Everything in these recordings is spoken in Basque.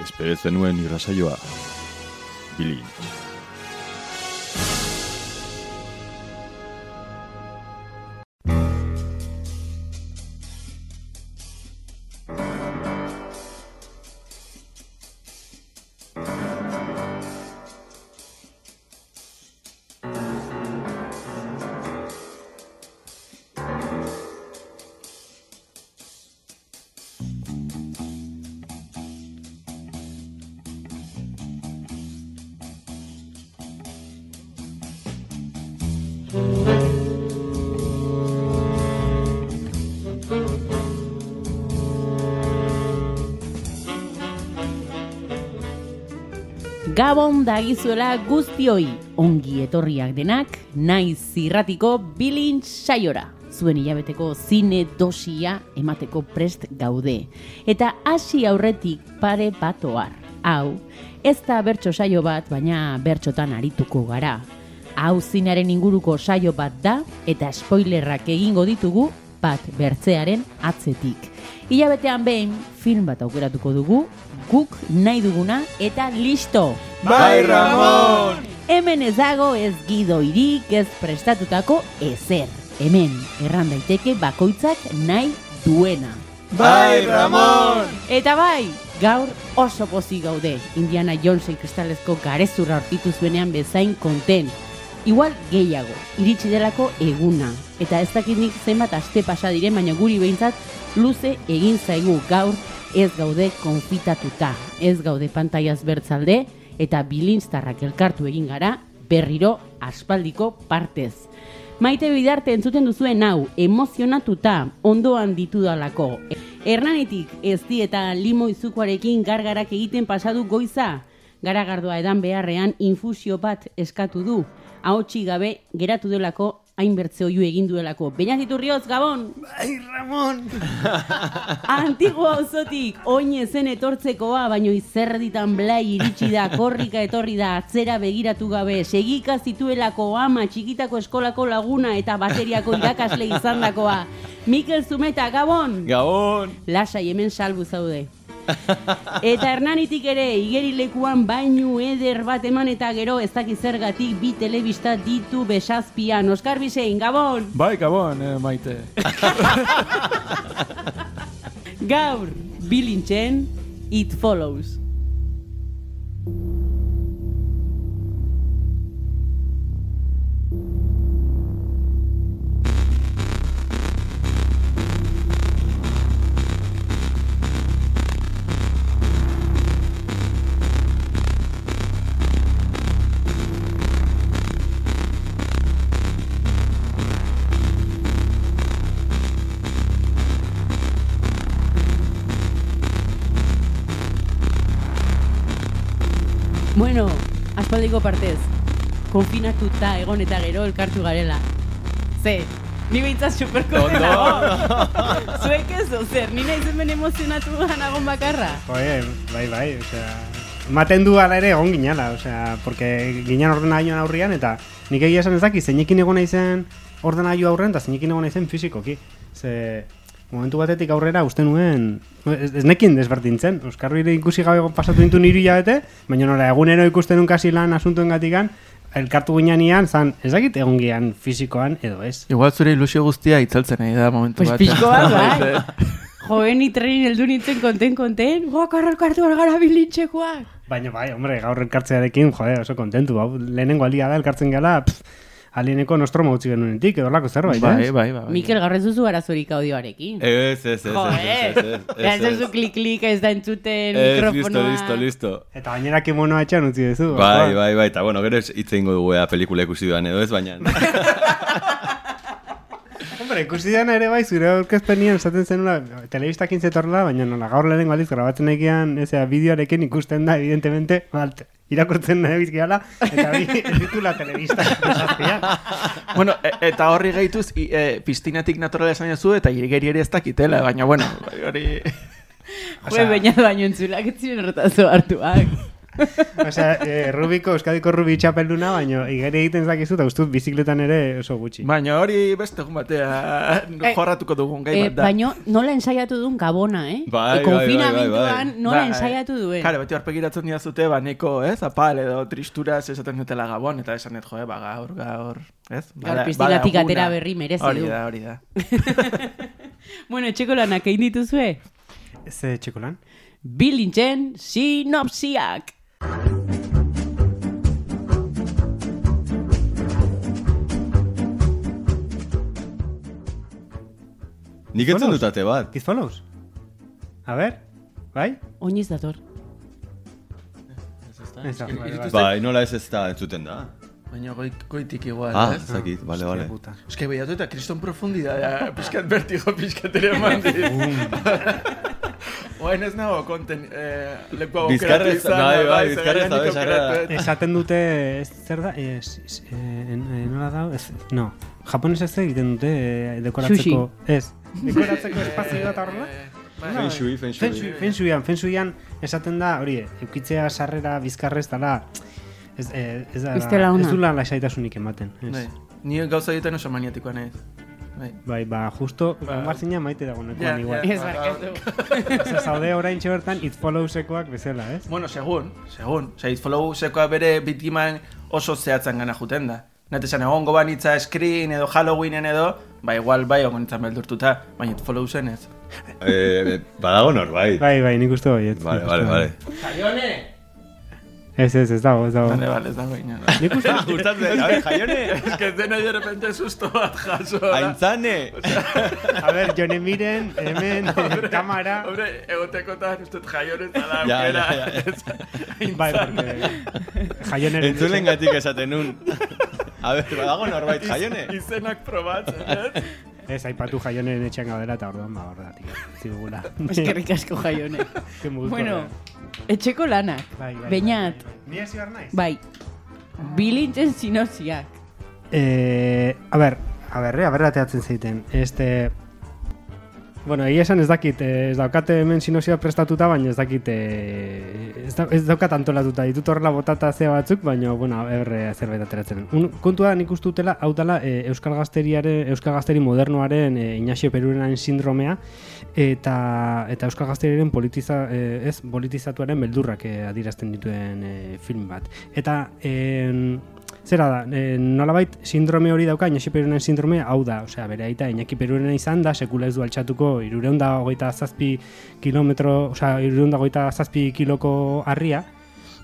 Espere zenuen irrasaioa. Bilintz. Gabon dagizuela guztioi, ongi etorriak denak, naiz zirratiko bilin saiora. Zuen hilabeteko zine dosia emateko prest gaude. Eta hasi aurretik pare batoar. Hau, ez da bertso saio bat, baina bertxotan arituko gara. Hau zinaren inguruko saio bat da, eta spoilerrak egingo ditugu bat bertzearen atzetik. Hilabetean behin film bat aukeratuko dugu, guk nahi duguna eta listo! Bai, Ramon! Hemen ez dago ez gidoirik ez prestatutako ezer. Hemen erran daiteke bakoitzak nahi duena. Bai, Ramon! Eta bai, gaur oso pozik gaude. Indiana Jonesen kristalezko garezurra hortitu zuenean bezain konten. Igual gehiago, iritsi delako eguna. Eta ez dakit nik zenbat aste pasa diren, baina guri behintzat luze egin zaigu gaur ez gaude konfitatuta. Ez gaude pantaiaz bertzalde eta bilinztarrak elkartu egin gara berriro aspaldiko partez. Maite bidarte entzuten duzuen hau, emozionatuta, ondoan ditudalako. Hernanitik ez di eta limo izukoarekin gargarak egiten pasadu goiza. Garagardoa edan beharrean infusio bat eskatu du. Ahotsi gabe geratu delako hainbertze oiu egin duelako. Beñat Rioz, Gabon! Bai, Ramon! Antigo auzotik oin zen etortzekoa, baino izerditan blai iritsi da, korrika etorri da, atzera begiratu gabe, segika zituelako ama txikitako eskolako laguna eta bateriako irakasle izandakoa. Mikel Zumeta, Gabon! Gabon! Lasai hemen salbu zaude. Eta hernanitik ere, igerilekuan bainu eder bat eman eta gero ez dakiz zergatik bi telebista ditu besazpian. Oskar Bisein, Gabon! Bai, gabon, eh, maite. Gaur, bilintzen, it follows. Aspaldiko partez, konfinatuta egon eta gero elkartu garela. Ze, ni behintzat superko nago. Zuek ez zer, ni nahi hemen emozionatu nagon bakarra. Joe, bai, bai, osea... Maten du ala ere egon ginala, osea, porque ginen ordenagailuan aurrian, eta nik egia esan ez daki, zeinekin egon naizen ordenagailu aurren, eta zeinekin egon naizen fizikoki. Ze, momentu batetik aurrera uste nuen, ez, ez nekin desberdintzen, Euskarri ikusi gabe pasatu nintu niru hilabete, baina nola egunero ikusten nun kasi lan asuntuen gatikan, elkartu ginean zan, ez dakit egon gian fizikoan edo ez. Igual zure ilusio guztia itzaltzen nahi da momentu Pues bat. pixko bat, bai. Joen itrein heldu nintzen konten konten, guak arrelkartu gara bilintxekoak. Baina bai, hombre, gaur elkartzearekin, jode, oso kontentu, hau lehenengo aldia da elkartzen gala, pff, alieneko nostromo utzi genuenetik, edo lako zerbait, Bai, ez? bai, bai. bai. Mikel, gaur ez duzu arazorik audioarekin. Ez, ez, ez, Jo, ez, ez, ez, ez, klik-klik ez da entzuten Ez, listo, mikrofonoa. listo, listo. Eta gainera kimonoa etxan utzi duzu. Bai, bai, bai, eta bueno, gero hitz egingo dugu ea pelikula ikusi duan edo ez, baina... Hombre, ikusi dena ere bai, zure aurkezpenien esaten zenula, telebistakin zetorla, baina nola gaur lehenengo aldiz grabatzen egian, ezea, bideoarekin ikusten da, evidentemente, balt, irakurtzen nahi bizkiala, eta hori ez ditula telebista. Bueno, e, eta horri gehituz, i- e, piztinatik naturala esan jazu, eta igeri ere ez dakitela, baina, bueno, hori... Jo, baina baino entzulak ez ziren horretazo hartuak. Osea, eh, Rubiko, Euskadiko Rubi txapelduna, baina igeri egiten zakizu, eta ustut bizikletan ere oso gutxi. Baina hori beste egun batea jorratuko dugun gai Eh, bat da. baino nola ensaiatu duen gabona, eh? Bai, bai, E, bai, konfinamentuan bai, nola Bai. ensaiatu duen. Kare, beti horpegiratzen diazute, ba, neko, ez, apal edo tristuraz esaten dutela gabon, eta esan jo, eh, ba, gaur, gaur, ez? Gaur piztinatik atera berri merezi Hori du. da, hori da. Bueno, etxeko lanak egin dituzue? Ze txekolan? Bilintzen sinopsiak. Nik Follows? dutate bat. Kiz follows? A ver, bai? Oinez dator. Ez da, vale, vale. Bai, nola ez ez da entzuten da. Baina goitik igual, Ah, ez? zakit, bale, bale. que behiatu eta kriston profundidadea, pixkat bertigo, pixkat ere eman dit. Oain ez nago konten eh, leku hau Bizkarrez, bai, bai, bizkarrez da, bezarra. Esaten dute, ez zer da, ez, ez, eh, en- eh, nola da, ez, no, japones ez egiten dute eh, dekoratzeko, ez, dekoratzeko espazio eta horrela? Feng shui, feng Feng shui. shui- feng shuian, feng shuian esaten da, hori, eukitzea sarrera bizkarrez dala, ez, eh, ez da, Ez ez dula lasaitasunik ematen, ez. Bai. Ni gauza egiten oso maniatikoa naiz. Bai. Bai, ba, justo, Ba. Martzina maite dago Ja, nekoan igual. Ez barkatu. Osa, zaude orain bertan it followsekoak bezala, ez? Bueno, segun, segun. Osea, Follow sekoa bere bitiman oso zehatzen gana juten da. Nat esan egongo banitza Screen edo Halloweenen edo, ba igual bai egon nintzen beldurtuta, baina It Follow zen ez. Eh, badago norbait. Bai, bai, nik uste baiet. Vale, vale, vale. Jaione! Ez, ez, ez dago, ez dago. Bale, bale, ez dago ino. Nik uste, Gustatzen, a ver, jaione. Ez que dena de repente susto bat jaso. Aintzane. a ver, jone miren, hemen, kamara. Hombre, egotekotan uste jaione zala Ja, aukera. ja, ja. Bai, porque jaioneren... Entzulen gatik esaten nun. A ver, badago norbait jaione. Izenak probatzen, ez? Ez, aipatu jaioneren etxean gaudela eta orduan, ba, horregatik. Zigula. Eskerrik asko jaione. Bueno, etxeko lanak. Bai, bai, Beñat, bai, bai. Ni hasi behar naiz? bai. Bilintzen sinopsiak. Eh, a ber, a ber, a ber ateatzen zeiten. Este... Bueno, egia esan ez dakit, eh, ez daukate hemen sinosia prestatuta, baina ez dakit, eh, ez, da, ez daukat antolatuta, ditut horrela botata ze batzuk, baina, bueno, eberre zerbait ateratzen. Un, kontua nik uste dutela, hau dela, eh, Euskal Gazteriaren, Euskal Gazteri modernoaren eh, Ignacio Perurenaren sindromea, eta, eta Euskal Gazteriaren politiza, eh, ez, politizatuaren beldurrak eh, adierazten dituen eh, film bat. Eta, eh, Zera da, e, nolabait sindrome hori dauka, Iñaki Perurenen sindrome hau da, osea, bere aita Iñaki Perurena izan da, sekula ez du altxatuko irureunda hogeita zazpi kilometro, osea, irureunda hogeita zazpi kiloko harria,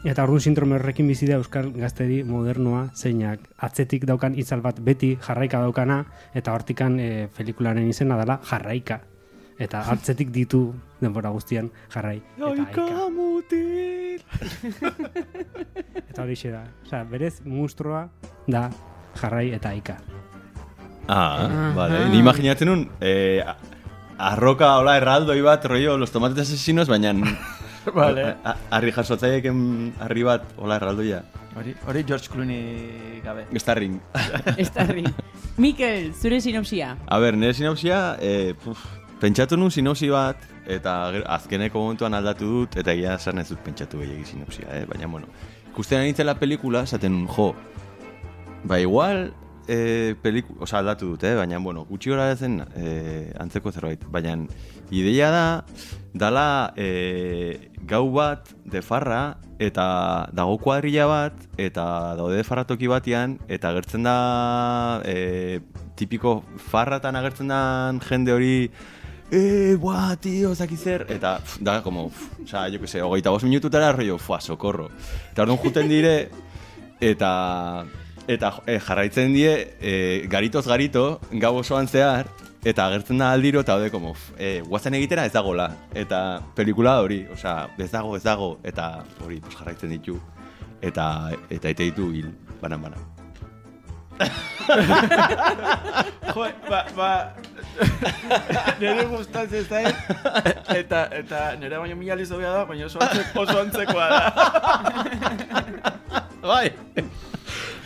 eta orduan sindrome horrekin bizi da Euskal Gaztedi modernoa, zeinak atzetik daukan itzal bat beti jarraika daukana, eta hortikan e, pelikularen izena dela jarraika. Eta atzetik ditu denbora guztian jarrai. Eta aika. mutil. Eta hori da. Osea, berez mustroa da jarrai eta aika. Ah, vale. Ni imaginatzen nun, eh, arroka hola erraldoi bat, rollo, los tomates asesinos, baina... Vale. a- Harri jasotzaieken harri bat, hola erraldoia. Hori, hori George Clooney gabe. Starring. Estarri. Mikel, zure sinopsia. A ber, nire sinopsia, eh, puf, pentsatu nun sinopsi bat, eta azkeneko momentuan aldatu dut, eta egia esan ez dut pentsatu gehiagi sinopsia, eh? baina, bueno, ikusten ari nintzen la pelikula, esaten nun, jo, ba, igual, eh, peliku, oza, aldatu dut, eh? baina, bueno, gutxi gora zen eh, antzeko zerbait, baina, ideia da, dala eh, gau bat de farra, eta dago kuadrilla bat, eta daude farratoki batean, eta agertzen da eh, tipiko farratan agertzen da jende hori eh, buah, tío, zaki zer, eta pf, da, como, pf, oza, jo que se, hogeita bost minututara, rollo, fua, socorro. Eta orduan juten dire, eta eta eh, jarraitzen die eh, garitoz garito, gau osoan zehar, eta agertzen da aldiro, eta hode, como, pf, eh, guazen egitera ez dagola. Eta pelikula hori, osea, ez dago, ez dago, eta hori, pues, jarraitzen ditu, eta eta ite ditu hil, banan banan. Jo, ba, ba... nire gustatzen ez da, eta, eta nire baino mila lizobia da, baina oso, antzek, oso antzekoa da. Bai!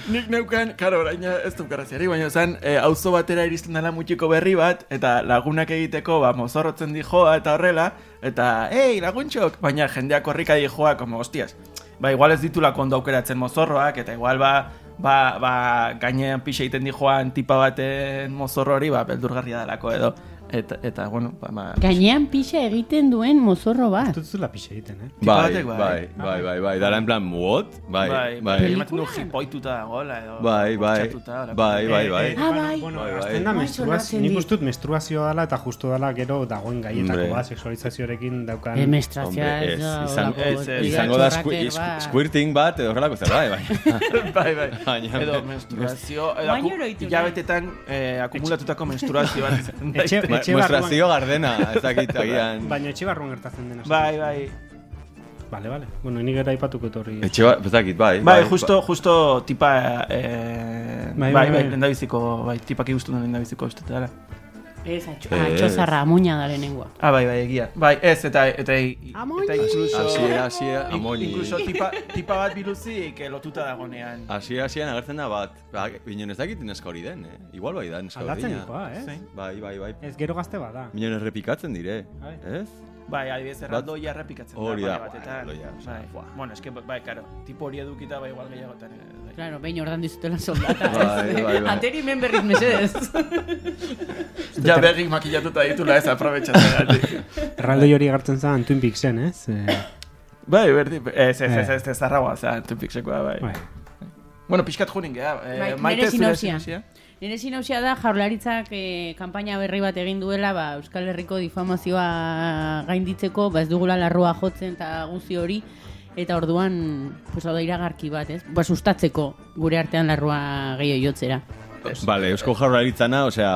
Nik neukan, karo, orain ez du garraziari, baina zen, e, auzo batera iristen dela mutxiko berri bat, eta lagunak egiteko, ba, mozorrotzen di joa eta horrela, eta, ei, laguntxok, baina jendeak horrika di joa, como, hostias, ba, igual ez ditulako ondo aukeratzen mozorroak, eta igual ba, ba, ba gainean pixe egiten di joan tipa baten mozorro hori, ba, beldurgarria delako edo. Eta, eta bueno, ba, ba, Gainean pixa egiten duen mozorro bat. Ez dut zula pixe egiten, eh? Bai, bai, bai. bai, bai, bai, dara en plan, what? Bai, bai, bai, bai, ematen du jipoituta dagoela edo. bai, bai, horako. bai, bai, bai. Ah, bai. Bueno, Bai, bai. azten da Bai, menstruazio, nik dut menstruazioa dela eta justu dela gero dagoen gaietako bat, sexualizazioarekin daukan... Eh, menstruazioa ez ez, da Izango da squirting bat edo horrelako zer, bai, bai. bai, bai. Edo menstruazio, edo Baina oroitu eh, akumulatutako menstruazio bat. Etxe, Barruan, gardena, ez dakit agian. baina etxe barruan gertatzen dena. bai, bai. Vale, vale. Bueno, nik era aipatuko etorri. Etxe bat, ez dakit, bai. Bai, justo, justo tipa, eh, Bai, bai, bai, bai, bai. lendabiziko, bai, tipak igustu duen lendabiziko uste dela. Ez, atxo, Ez. atxozarra, amuina da lehenengoa. Ah, bai, bai, egia. Bai, ez, eta, eta, Amoni. eta incluso, hasiera, in- amoni. incluso tipa, tipa bat biluzik eh, lotuta dagonean. Hasiera, hasieran agertzen da bat. Ba, Binen ez dakit neska hori den, eh? Igual bai da neska Aldatzen berdina. dikoa, eh? Bai, bai, bai. Ez gero gazte bada. Minen errepikatzen dire, ez? Bai, adibidez, erraldoia errepikatzen Hori da, pare batetan. Bai, buah. bueno, eske, bai, karo, tipo hori edukita, bai, igual gehiagotan. eh, bai. Claro, behin ordan dizutela soldata. Bai, bai, bai. Ateri men berriz mesedez. Ja begi makillatuta ditula ez aprobetxatzen. Erraldoi hori agertzen zen Twin Peaksen, ez? Eh, bai, berdi, ez, ez, ez, Eh. ez, ez, zarragoa, za, tupiksekoa, bai. bai. Bueno, pixkat junin geha. Eh, Bai, maite zure sinopsia. Nire sinopsia da jaurlaritzak eh, kanpaina berri bat egin duela ba, Euskal Herriko difamazioa gainditzeko, ba ez dugula larrua jotzen eta guzi hori, eta orduan, pues hau da iragarki bat, ez? Ba, sustatzeko gure artean larrua gehiago jotzera. Vale, eusko jaurlaritzana, osea,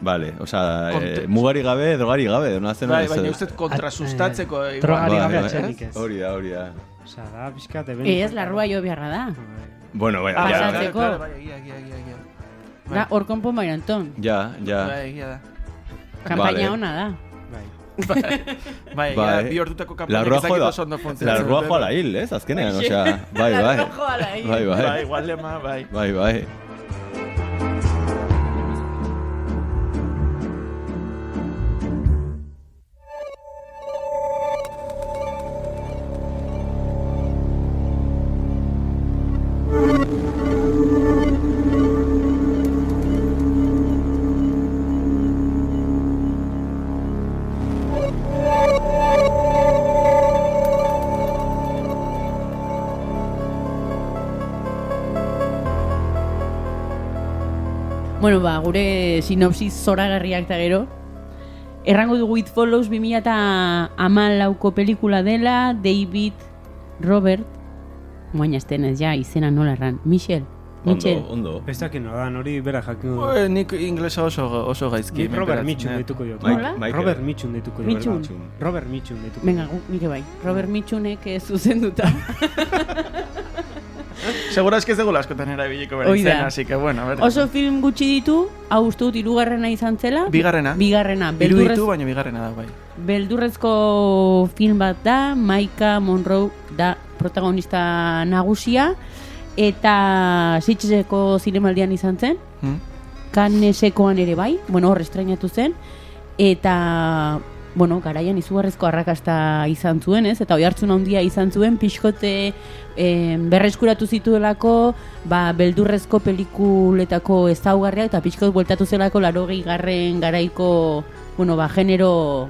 vale, osea, eh, Kontu- mugari gabe, drogari gabe, no hazen Bai, baina uste kontrasustatzeko. eh, igual. drogari gabe atxerik ez. Hori da, hori da. Osea, da, pixkat, eben... Ez, larrua jo beharra da. Bueno, bai, Ah, ja, claro, Pasatzeko. Da, hor konpon bai, Anton. ja, ja. Bai, egia da. Kanpaina Vale. ona da. Bai. Bai, da, Bai. bi ordutako La kampainak rojo ezakit da, oso ondo la rojo duten. ala hil, ez, azkenean, osea, bai, bai. Rojo ala hil. Bai, Bai, bai. igual lema, bai. Bai, bai. Bueno, ba, gure sinopsis zoragarriak eta gero. Errango dugu It Follows 2008ko pelikula dela, David Robert, moaina estenez, ja, izena nola erran, Michel, Michel. Ondo, ondo. Ez dakit no da, nori bera jakin du. Eh, Nik inglesa oso, oso gaizki. Nik Robert. Mike- Nola? Michael. Robert Mitchum deituko diot. Mitchum. Robert Mitchum deituko Venga, gu, nire bai. Robert Mitchunek ez zuzenduta. Segura eski ez dugula askotan erabiliko da. izena, así que bueno, a ver. Oso film gutxi ditu, hau uste dut hirugarrena izan zela. Bigarrena. Bigarrena. Beldurrez, ditu, baina bigarrena da, bai. beldurrezko film bat da, Maika Monroe da protagonista nagusia, eta Sitgeseko zinemaldian izan zen, Hmm? Cannesekoan ere bai, bueno, hor estrainatu zen, eta, bueno, garaian izugarrezko arrakasta izan zuen, ez? Eta oi hartzun handia izan zuen, pixkote eh, berreskuratu zituelako, ba, beldurrezko pelikuletako ezaugarria, eta pixkot bueltatu zelako laro garren garaiko, bueno, ba, genero,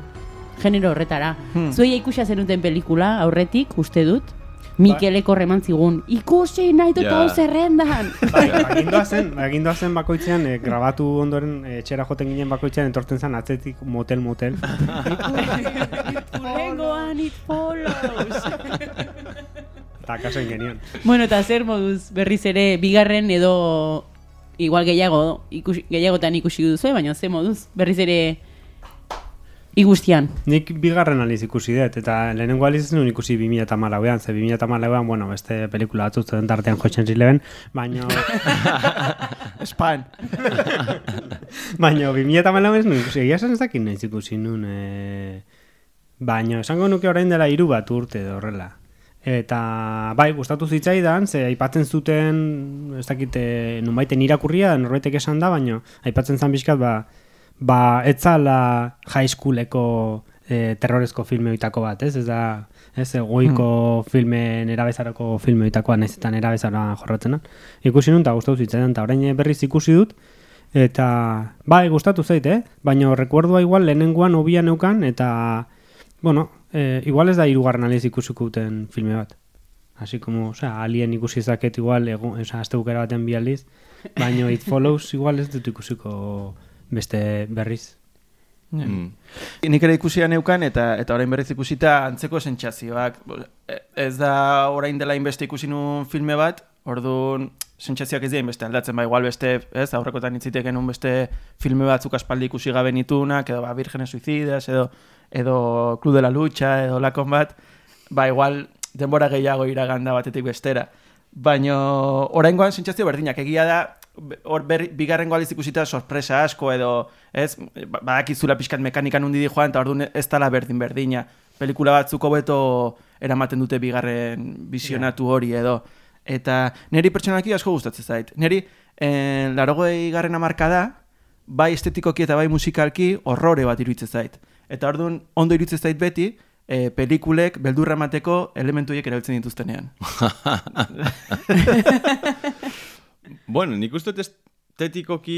genero horretara. Hmm. Zuei ikusia zenuten pelikula, aurretik, uste dut, Mikeleko reman zigun, ikusi nahi dut hau zerrendan! Bai, agindua zen, agindua zen bakoitzean, eh, grabatu ondoren eh, etxera joten ginen bakoitzean entortzen zen atzetik motel motel. Lengoan it follows! Eta kaso ingenion. bueno, eta zer moduz berriz ere bigarren edo igual gehiago ikusi, gehiagotan ikusi duzu, baina ze moduz berriz ere igustian. Nik bigarren aliz ikusi dut, eta lehenengo aliz ez nuen ikusi 2008an, ze 2008an, bueno, beste pelikula batzuk zuen tartean jotzen zileben, baina... Span. baina 2008an ez nuen ikusi, egia esan ez dakit nahiz ikusi nun, e... baina esango nuke orain dela hiru bat urte edo horrela. Eta bai, gustatu zitzaidan, ze aipatzen zuten, ez dakit, e, nunbaiten irakurria, norbaitek esan da, baina aipatzen zan bizkat, ba, ba, etzala high schooleko e, terrorezko filme oitako bat, ez? Ez da, ez, goiko filmen erabezarako filme oitakoa, nahizetan erabezara jorratzena. Ikusi nun, eta gustatu zitzaidan, eta orain berriz ikusi dut, eta, bai, gustatu zait, eh? Baina rekuerdua igual lehenengoan hobia neukan, eta, bueno, e, igual ez da irugarren aliz ikusiko duten filme bat. Así como, o sea, alien ikusi zaket igual, egun, o sea, azte baten bi aldiz, baina it follows igual ez dut ikusiko beste berriz. Mm. Nik ere ikusia neukan eta eta orain berriz ikusita antzeko sentsazioak. E- Ez da orain dela inbeste ikusi nun filme bat, orduan sentsazioak ez dira inbeste aldatzen, ba igual beste, ez, aurrekotan itziteken un beste filme batzuk aspaldi ikusi gabe nitunak, edo ba Vírgenes Suicidas, edo edo Club de la Lucha, edo lakon bat, ba igual denbora gehiago iraganda batetik bestera. Baina oraingoan sentsazio berdinak egia da hor berri, bigarrengo aldiz ikusita sorpresa asko edo ez? Ba- badakizula pixkat mekanikan undi di joan eta orduan ez dala berdin berdina. Pelikula batzuk hobeto eramaten dute bigarren visionatu hori edo. Eta neri pertsonalki asko gustatzen zait. Neri eh, larogei garren amarka da bai estetikoki eta bai musikalki horrore bat iruditzen zait. Eta orduan ondo iruditzen zait beti eh, pelikulek beldurra emateko elementu horiek erabiltzen dituztenean. Bueno, nik uste estetikoki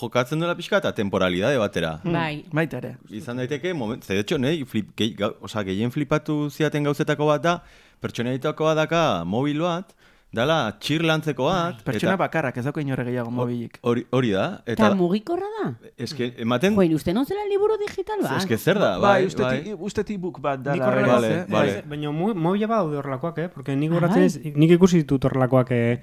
jokatzen duela pixka eta temporalidade batera. Bai. Baita ere. Izan daiteke, moment, ze de hecho, ne, flip, ge, ga, oza, gehien flipatu ziaten gauzetako bat da, pertsonaitako bat daka mobil bat, dala txirlantzeko bat, Pertsona eta bakarrak ez dauka inore gehiago mobilik. hori, hori da, Eta eta mugikorra da? eske, ematen, Join, uste non zela liburu digital bat? eske zer da, Bai, bai, uste, bai. ti, uste book bat Nik dala. horrela- Vale, eh? vale. Bai, Baina mo- mobila badaude horrelakoak, eh? Porque nik Ah, goratzen bai. ez, nik ikusi ditut horrelakoak, eh?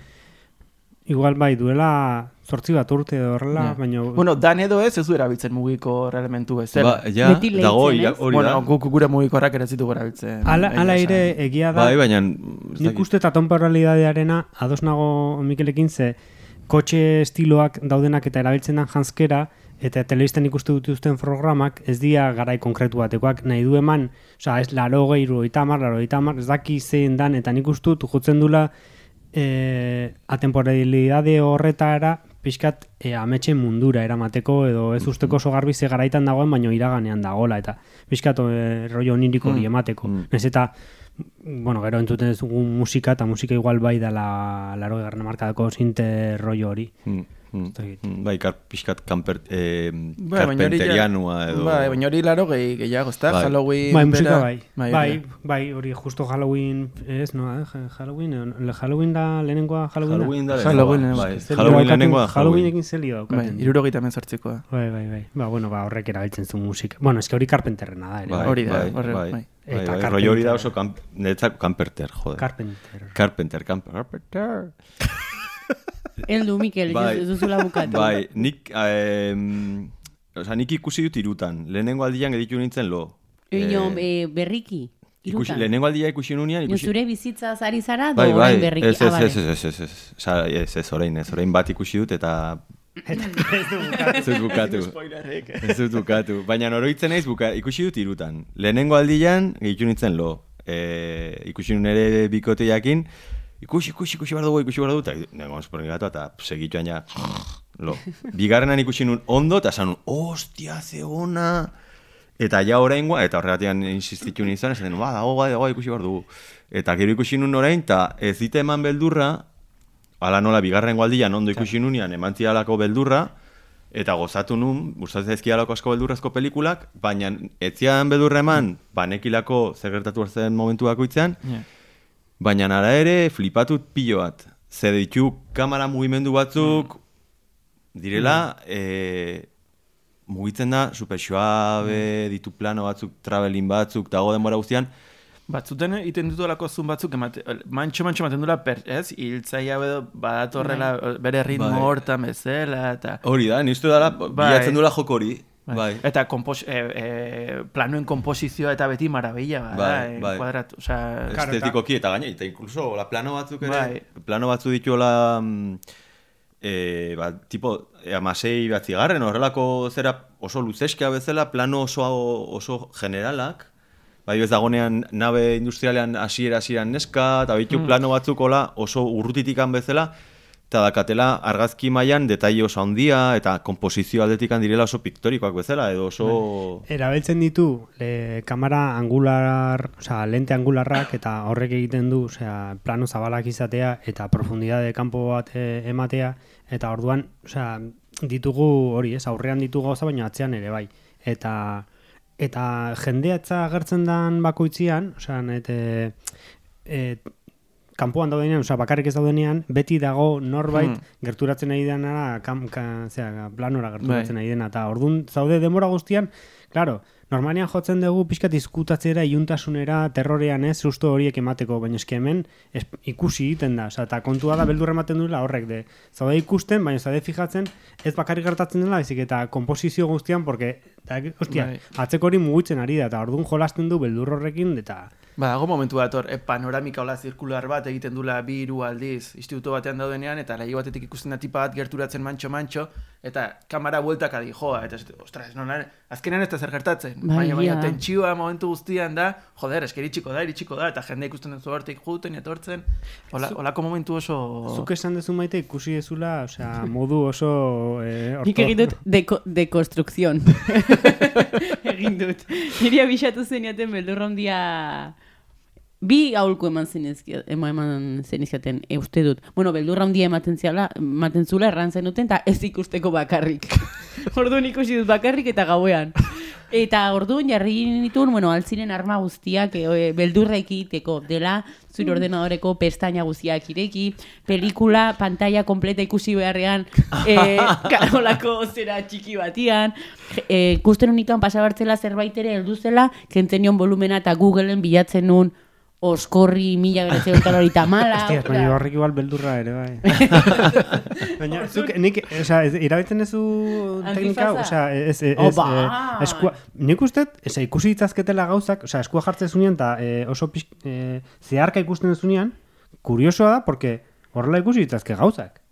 Igual bai, duela zortzi bat urte edo horrela, Ja. baina... Bueno, dan edo ez, ez du erabiltzen mugiko elementu bezala. Ba, ja, dago, ez? ja, hori bueno, da. guk gure mugikorrak ez ditugu erabiltzen. Ala, ala ere egia da, Bai, baina... ez nik uste eta temporalidadearena ados nago Mikelekin ze kotxe estiloak daudenak eta erabiltzen dan janskera eta telebistan ikuste dituzten programak ez dira garai konkretu batekoak nahi du eman, osea, ez laro gehi, itamar, laro itamar, ez daki zein dan, eta nik uste dut jutzen dula e, atemporalidade horretara pixkat e, ametxen mundura eramateko edo ez usteko oso garbi ze garaitan dagoen baino iraganean dagola eta pixkat e, rollo onirik hori emateko. Mm. Naiz eta bueno, gero entzuten dugu musika eta musika igual bai dela laro garren markadako sinte rollo hori. Mm, mm, Ez mm, bai, kar, pixkat kamper, eh, Bai, ja- karpenterianua edo... Bai, baina hori laro gehi, gehiago, ez da? Bai. Halloween... Bai, musika bai. Bai, Bai, hori bai, hori justo Halloween, ez, no, eh? Halloween, eh, Halloween da lehenengoa Halloween? Halloween da Halloween, lehenengoa, bai. Halloween lehenengoa Halloween Halloween. egin zelio Bai, daukaten. irurogeita mezortzikoa. Bai, bai, bai. Ba, bueno, ba, horrek erabiltzen zu musika. Bueno, eske hori Carpenterrena da ere. Bai, Hori da, bai, horre- bai, bai. bai, Eta bai, hori da oso kamp, netzak Camperter, joder. Carpenter. Carpenter, Camper- Carpenter. Eldu, Mikel, Bai. ez duzula bukatu. Bai, nik, eh, oza, nik ikusi dut irutan. Lehenengo aldian geditu nintzen lo. Ino, Eh, eh, berriki, ikusi, lehenengo aldia ikusi nunean, ikusi... zure bizitza zari zara, do Bai, bai, berriki. ez, Ah, ez, ez, ez, ez, ez, ez, Sa- ez, ez, orain, ez, orain bat ikusi dut eta... ez dut bukatu. Ez dut bukatu. Baina oroitzen naiz buka, ikusi dut irutan. Lehenengo aldian, gehitu nintzen lo. E, ikusi nun ere bikote jakin, ikusi, ikusi, ikusi behar dugu, ikusi behar dugu, eta nengo esporengatu, eta segitu aina, lo. Bigarrenan ikusi nun ondo, eta esan nun, ostia, ze ona, Eta ja oraingoa, eta horregatian insistitu nintzen, esan ba, dago, bai, dago, ikusi behar dugu. Eta gero ikusi nun orain, eta ez dite eman beldurra, ala nola bigarren aldian ondo ikusi nunean, eman zialako beldurra, eta gozatu nun, gustatzen ezkialako asko beldurrezko pelikulak, baina etzian beldurra eman, banekilako zer gertatu zen momentu bakoitzean, Ja. Baina ara ere flipatut pilo bat. Ze ditu kamera mugimendu batzuk, direla, e, mugitzen da, super suabe, ditu plano batzuk, traveling batzuk, dago denbora guztian, Batzuten iten dutolako zun batzuk, emate, mantxo mantxo ematen dula, per, ez? Hiltzaia edo badatorrela bere ritmo Bai. hortan bezala, eta... hori da, niztu dela, bilatzen dula joko hori. Bai. Eta kompos, e, e, planoen komposizioa eta beti marabila, bada, Bai, eh, bai. kuadrat, osea... Claro, estetikoki eta gaina, eta inkluso la plano batzuk ere, Bai. plano batzu dituela, mm, e, ba, tipo, e, amasei bat zigarren, horrelako zera oso luzeska bezala, plano oso, oso generalak, bai ez dagonean nabe industrialean hasiera hasieran neska, eta bitu plano batzuk hola oso urrutitikan bezala, eta dakatela argazki mailan detaile oso handia eta komposizio aldetikan direla oso piktorikoak bezala edo oso Erabiltzen ditu le, kamera angular, osea, lente angularrak eta horrek egiten du, osea, plano zabalak izatea eta profundidade kanpo bat e, ematea eta orduan, osea, ditugu hori, ez, aurrean ditugu gauza baina atzean ere bai. Eta eta jendea etza agertzen dan bakoitzian, osea, net, e, e, kanpoan daudenean, osea, bakarrik ez daudenean, beti dago norbait Hmm. gerturatzen ari dena, kam, ka, zera, planora gerturatzen Bai. ari dena, eta ordun zaude denbora guztian, claro, normalian jotzen dugu pixkat izkutatzera, iuntasunera, terrorean ez, susto horiek emateko, baina eski hemen es, ikusi egiten da, osea, eta kontua da beldur ematen duela horrek de, zaude ikusten, baina zaude fijatzen, ez bakarrik gertatzen dela, baizik eta komposizio guztian, porque, eta, ostia, Bai. atzeko hori mugitzen ari da, eta orduan jolasten du beldur horrekin, eta Ba, dago momentu bat hor, e, panoramika hola zirkular bat egiten dula bi hiru aldiz instituto batean daudenean, eta lehi batetik ikusten da tipa bat gerturatzen mantxo-mantxo, eta kamera bueltak adi joa, eta ostras, nola, azkenean ez da zer gertatzen. Bai, baina, baina egia. tentsioa momentu guztian da, joder, eske iritsiko da, iritsiko da, eta jende ikusten duzu hortik juten, etortzen, hola, holako momentu oso... Zuk esan dezu maite ikusi dezula, osea, modu oso... Eh, Nik egin dut deko, dekonstrukzion. egin dut. Niri abixatu zeniaten beldurra handia... Bi aholku eman zenizkia, eman, eman zenizkiaten, e, uste dut. Bueno, beldurra handia ematen ziala, ematen zula erran zenuten, eta ez ikusteko bakarrik. orduan ikusi dut bakarrik eta gauean. Eta orduan jarri nituen, bueno, altziren arma guztiak e, beldurra ekiteko dela, zure ordenadoreko pestaina guztiak ireki, pelikula, pantalla kompleta ikusi beharrean, e, karolako zera txiki batian, e, ikusten unikan pasabartzela zerbait ere heldu zela, kentzen nion volumena eta Googleen bilatzen nun oskorri mila beretzen kalorita mala. Hostia, osea, baina horrek igual beldurra ere, bai. baina, zuk, nik, osea, ez, irabiltzen duzu teknika, osea, ez, ez, ez, eh, eskua, nik uste, ez, ikusi ditzazketela gauzak, osea, eskua jartzen zunean, eta eh, oso pix, eh, zeharka ikusten duzunean, kuriosoa da, porque horrela ikusi ditzazke gauzak.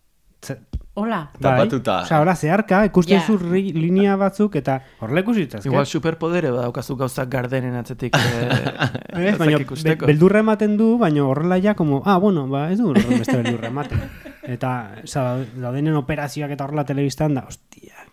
Hola. Tapatuta. Osea, hola, zeharka, ikusten Ja. zu ri- linea batzuk, eta horrela ikusi ditzazke. Igual superpodere badaukazu gauzak gardenen atzetik. Eh, baina be, beldurra ematen du, baina horrela ja, como, ah, bueno, ba, ez du beste beldurra ematen. Eta, oza, daudenen operazioak eta horrela telebistan da,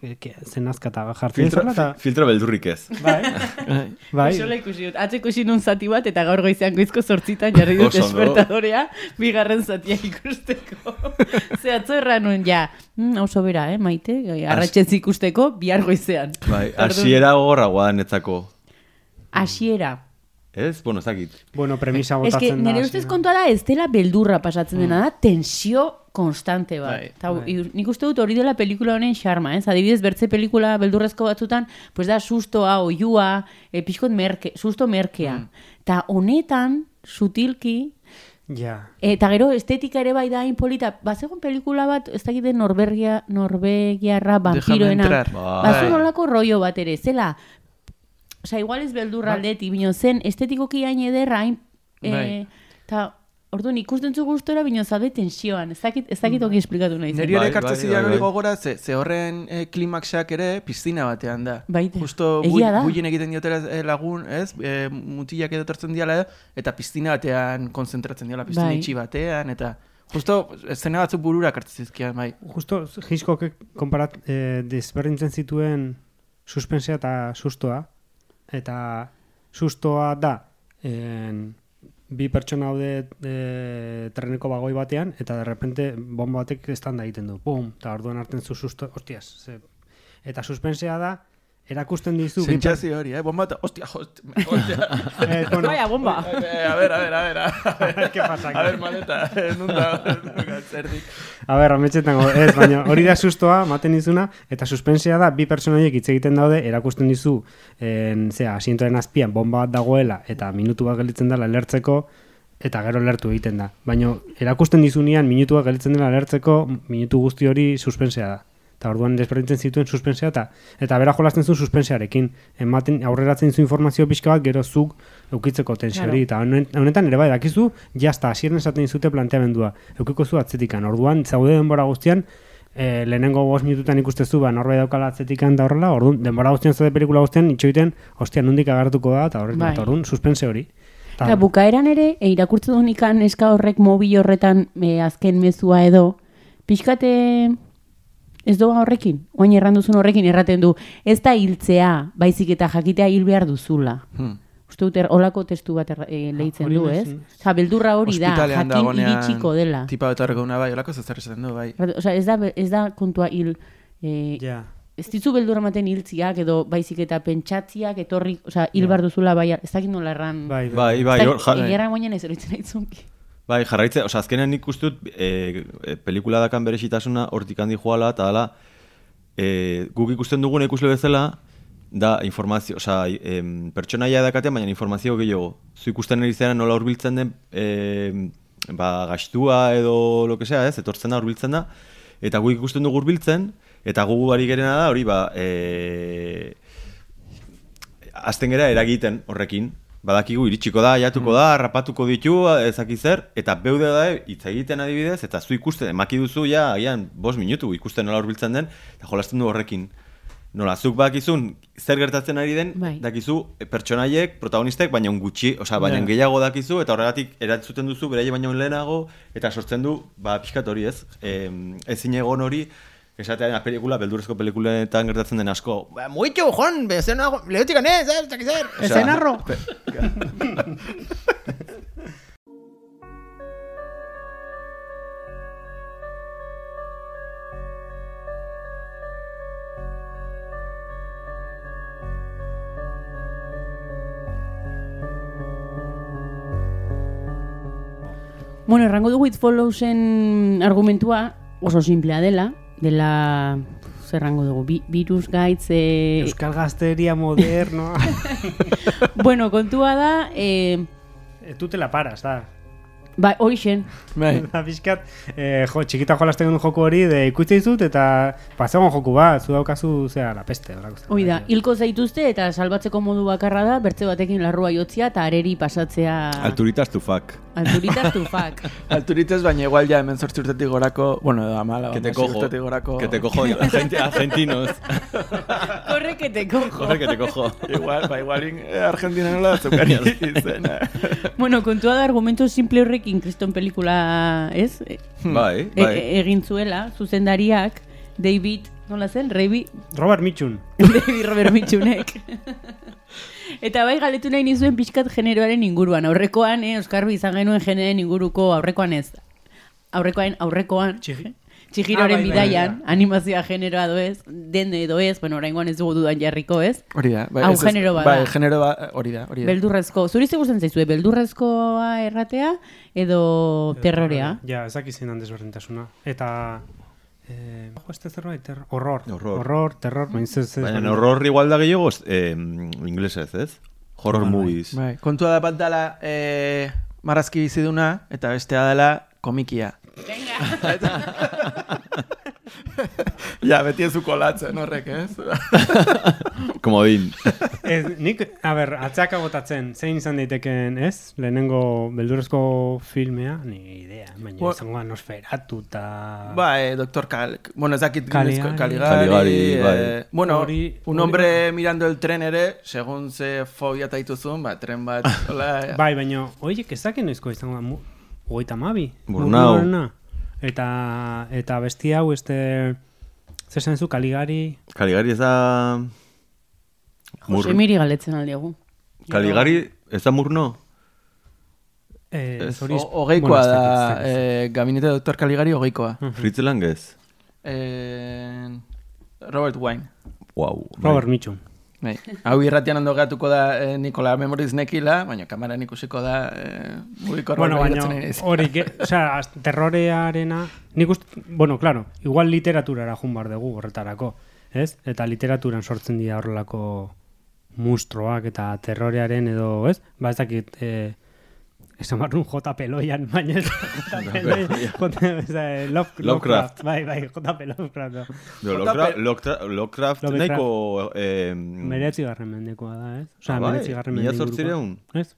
que, que, zen azkata jartzen filtro, eta, filtro beldurrik ez. bai, bai, Sola ikusi dut. Atze ikusi nun zati bat eta gaur goizean goizko sortzitan jarri dut despertadorea bigarren zatia ikusteko. Ze atzo erran nuen, ja, mm, oso bera, eh, maite, arratxetz ikusteko bihar goizean. Bai, Orduan, hasiera gogorragoa netzako. Hasiera. Ez? Bueno, ez dakit. bueno, premisa Ez que botatzen da. nire ustez kontua da ez dela beldurra pasatzen dena da, tensio konstante bat. Bai, Ta, bai. nik uste dut hori dela pelikula honen xarma, ez? Adibidez, bertze pelikula beldurrezko batzutan, pues da sustoa, oiua, e, pixkot merke, susto merkea. Ta honetan, sutilki, Ja, Eta gero estetika ere bai da hain polita. Bazegon pelikula bat, ez dakite Norbergia, Norvegiarra vampiroena. entrar. Bai. Bazegon olako rollo bat ere, zela. Osa, igual ez beldurra Bai. aldetik, bino zen estetikoki hain ederra, hain... Bai. Eh, ta, orduan ikusten zu gustora, bino zaude tensioan. Ez dakit, ez dakit oki esplikatu nahi. Neri ere Bai, ekartzen bai, zidan bai, hori bai. gogora, ze, ze horren eh, klimaxak ere piztina batean da. Baita. Justo buien egiten diotera eh, lagun, ez? E, mutilak edo tortzen diala eta piztina batean konzentratzen diala, piztina Bai. itxi batean, eta justo zena batzuk burura kartzen zizkian, bai. justo Hitchcock konparat, eh, desberdintzen zituen suspensea eta sustoa, eta sustoa da, en, bi pertsona haude e, treneko bagoi batean, eta de repente bomba batek estanda egiten du. Bum, eta orduan hartzen zu susto, hostias. Ze, eta suspensea da, erakusten dizu... Sentsazio hori, eh? Bomba eta, hostia, hostia, hostia. Eh, bueno, Vaya bomba! Eh, a ver, a ver, a ver, a ver. ¿Qué pasa? A ver, maleta, eh, nunda, zerdik. A ber, ametxetan, ez, baina hori da sustoa, maten dizuna, eta suspensea da, bi pertsonoiek hitz egiten daude, erakusten dizu, en, zera, asientoren azpian, bomba bat dagoela, eta minutu bat gelditzen dela lertzeko, eta gero lertu egiten da. Baina erakusten dizunean, minutu bat gelditzen dela lertzeko, minutu guzti hori suspensea da. Eta orduan desberdintzen zituen suspensea, eta, eta bera jolasten zuen suspensearekin. Ematen, aurreratzen zu informazio pixka bat, gero zuk eukitzeko tensio hori. Eta honetan ere bai, dakizu, jazta, hasieran esaten dizute planteamendua. Eukiko zu atzetikan. Orduan, zaude denbora guztian, e, lehenengo bost minututan ikustezu, ba, norbait daukala atzetikan da horrela, orduan, denbora guztian zaude pelikula guztian, itxoiten, ostia, nondik agartuko da, eta horrek, Bai. orduan, suspense hori. Ta- Eta bukaeran ere, e, irakurtzen duen ikan neska horrek mobil horretan e, azken mezua edo, pixkate ez doa horrekin, oain erranduzun horrekin erraten du, ez da hiltzea, baizik eta jakitea hil behar duzula. Hmm. Uste dut, er- holako testu bat erra, e, lehitzen hori du, ez? Osa, beldurra hori da, jakin iritsiko dela. Tipa horreko una bai, olako zer esaten du, bai. Osa, ez da, ez da kontua hil, e, Ja. ez ditzu beldurra ematen hiltziak, edo baizik eta pentsatziak, etorri, osa, hil Ja. behar duzula, bai, ez dakit nola erran. Bai, Bai, bai, ja, Egerra moinen ez eroitzen aitzunki. Bai, jarraitze, oza, azkenean nik uste dut, e, e, pelikula dakan berezitasuna hortik handi joala, eta dala, e, guk ikusten dugun ikusle bezala, da informazio, oza, em, pertsonaia dakatean, baina informazio gehiago. Zu ikusten ari zera nola hurbiltzen den, e, ba, gastua edo lo que sea, ez, etortzen da hurbiltzen da, eta guk ikusten dugu hurbiltzen, eta gu bari gerena da, hori, ba, e, azten gera eragiten horrekin. Badakigu iritsiko da, jatuko da, rapatuko ditu, ezaki zer, eta beude da hitz egiten adibidez, eta zu ikusten, emaki duzu ja, agian, bos minutu ikusten nola hurbiltzen den, eta jolasten du horrekin. Nola, zuk bakizun zer gertatzen ari den, Bai. dakizu pertsonaiek, protagonistek, baina gutxi, osea, baina Ja. gehiago dakizu, eta horregatik eratzuten duzu, beraie baino lehenago, eta sortzen du, ba, pixkat hori ez, e, ezin egon hori, esatean pelikula, beldurrezko pelikuletan gertatzen den asko, ba, muitu, jon, bezena, lehetik ganez, ez, ez, zer. Ezen arro! Bueno, errango dugu It Followsen argumentua oso simplea dela, dela, zer errango dugu, bi, virus gaitz, e, Euskal Gazteria modernoa. bueno, kontua da, e, Eh, Tú te la paras, da. ba, horixen, Bai. Da pixkat, eh, jo, txikita jolasten genuen joku hori, de ikuste dizut, eta pasegon joku bat, zu daukazu, zera, la peste. hoi da, hilko zaituzte eta salbatzeko modu bakarra da, bertze batekin larrua jotzia eta areri pasatzea Alturitas tu fuck. alturitas tufak. Alturitzez, baina igual ja hemen zortzi urtetik gorako, bueno, edo amala, Que te cojo. urtetik gorako. Que te cojo, argenti- argentinos. Corre que te cojo. Joder, que te cojo. Igual, ba, igual in- eh, Argentina nola zukari izena. Bueno, kontua da argumento simple horrekin kriston pelikula, ez? E, Bai, e- bai. egin zuela, zuzendariak, David, nola zen? Rebi, Robert Mitchun. David Robert Mitchunek. Eta bai galetu nahi nizuen pixkat generoaren inguruan. Aurrekoan, eh, Oskarbi izan genuen generoaren inguruko aurrekoan ez. Aurrekoan, aurrekoan, Txiki- txigiroren Ah, bai, bai, bidaian, bai. animazioa generoa doez, den edo ez, bueno, oraingoan ez dugu dudan jarriko ez. Hori da. Bai, Hau ez ez- genero bat Bai, genero ba, hori da, hori da. Beldurrezko, zuri ze gustatzen zaizue, beldurrezkoa erratea edo terrorea? Ja, ez dakit zein han desberdintasuna. Eta... Eh, este zerbait, ter horror. Horror. Horror, terror, baina ez ez... Baina horror igual da gehiago, eh, inglesez, ez? Horror Bai, bai. movies. Bai, kontua da bat eh, marrazki biziduna, eta bestea dela komikia. Ja, beti ez kolatzen horrek, ez? Como din. Ez, nik, a ber, atzaka botatzen, zein izan daiteken, ez? Lehenengo beldurrezko filmea, ni idea, baina Bo- izango da nosferatu eta... Ba, eh, doktor Cal... Bueno, ez dakit Caligari. gilezko- Caligari. Caligari, eh, bai. bueno, Hori- un hombre mirando el tren ere, segun ze fobia taituzun, ba, tren bat, hola... Bai, baina, oiek ez dakit noizko izango da, hogeita mabi. Murnau. Eta, eta besti hau, este... Zer zen zu, Kaligari... Kaligari ez da... Mur... Jose Miri galetzen aldiagu. Kaligari ez da murno? Eh, Ez, zoriz- O- Hogeikoa bueno, ez da, eh, gabinete doktor Caligari hogeikoa. Fritz Lang ez? Eh, Robert Wine. Wow. Robert Mitchum. Bai. Hau irratian ondo gatuko da eh, Nikola Memories nekila, baina kamaran ikusiko da eh, mugikor Bueno, baina hori, osea, az- terrorearena, nik uste, bueno, claro, igual literaturara jun bar dugu horretarako, ez? Eta literaturan sortzen dira horrelako mustroak eta terrorearen edo, ez? Ba, ez dakit, eh, esan barru J. Peloian, baina ez J. Lovecraft. Bai, bai, J. Lovecraft, no. No, Jota Lovecraft, Lovecraft, nahiko... Eh, Meretzi garren mendekoa da, ez? Osea, Ah, bai? meretzi garren Mila mende zortziehun? Ez?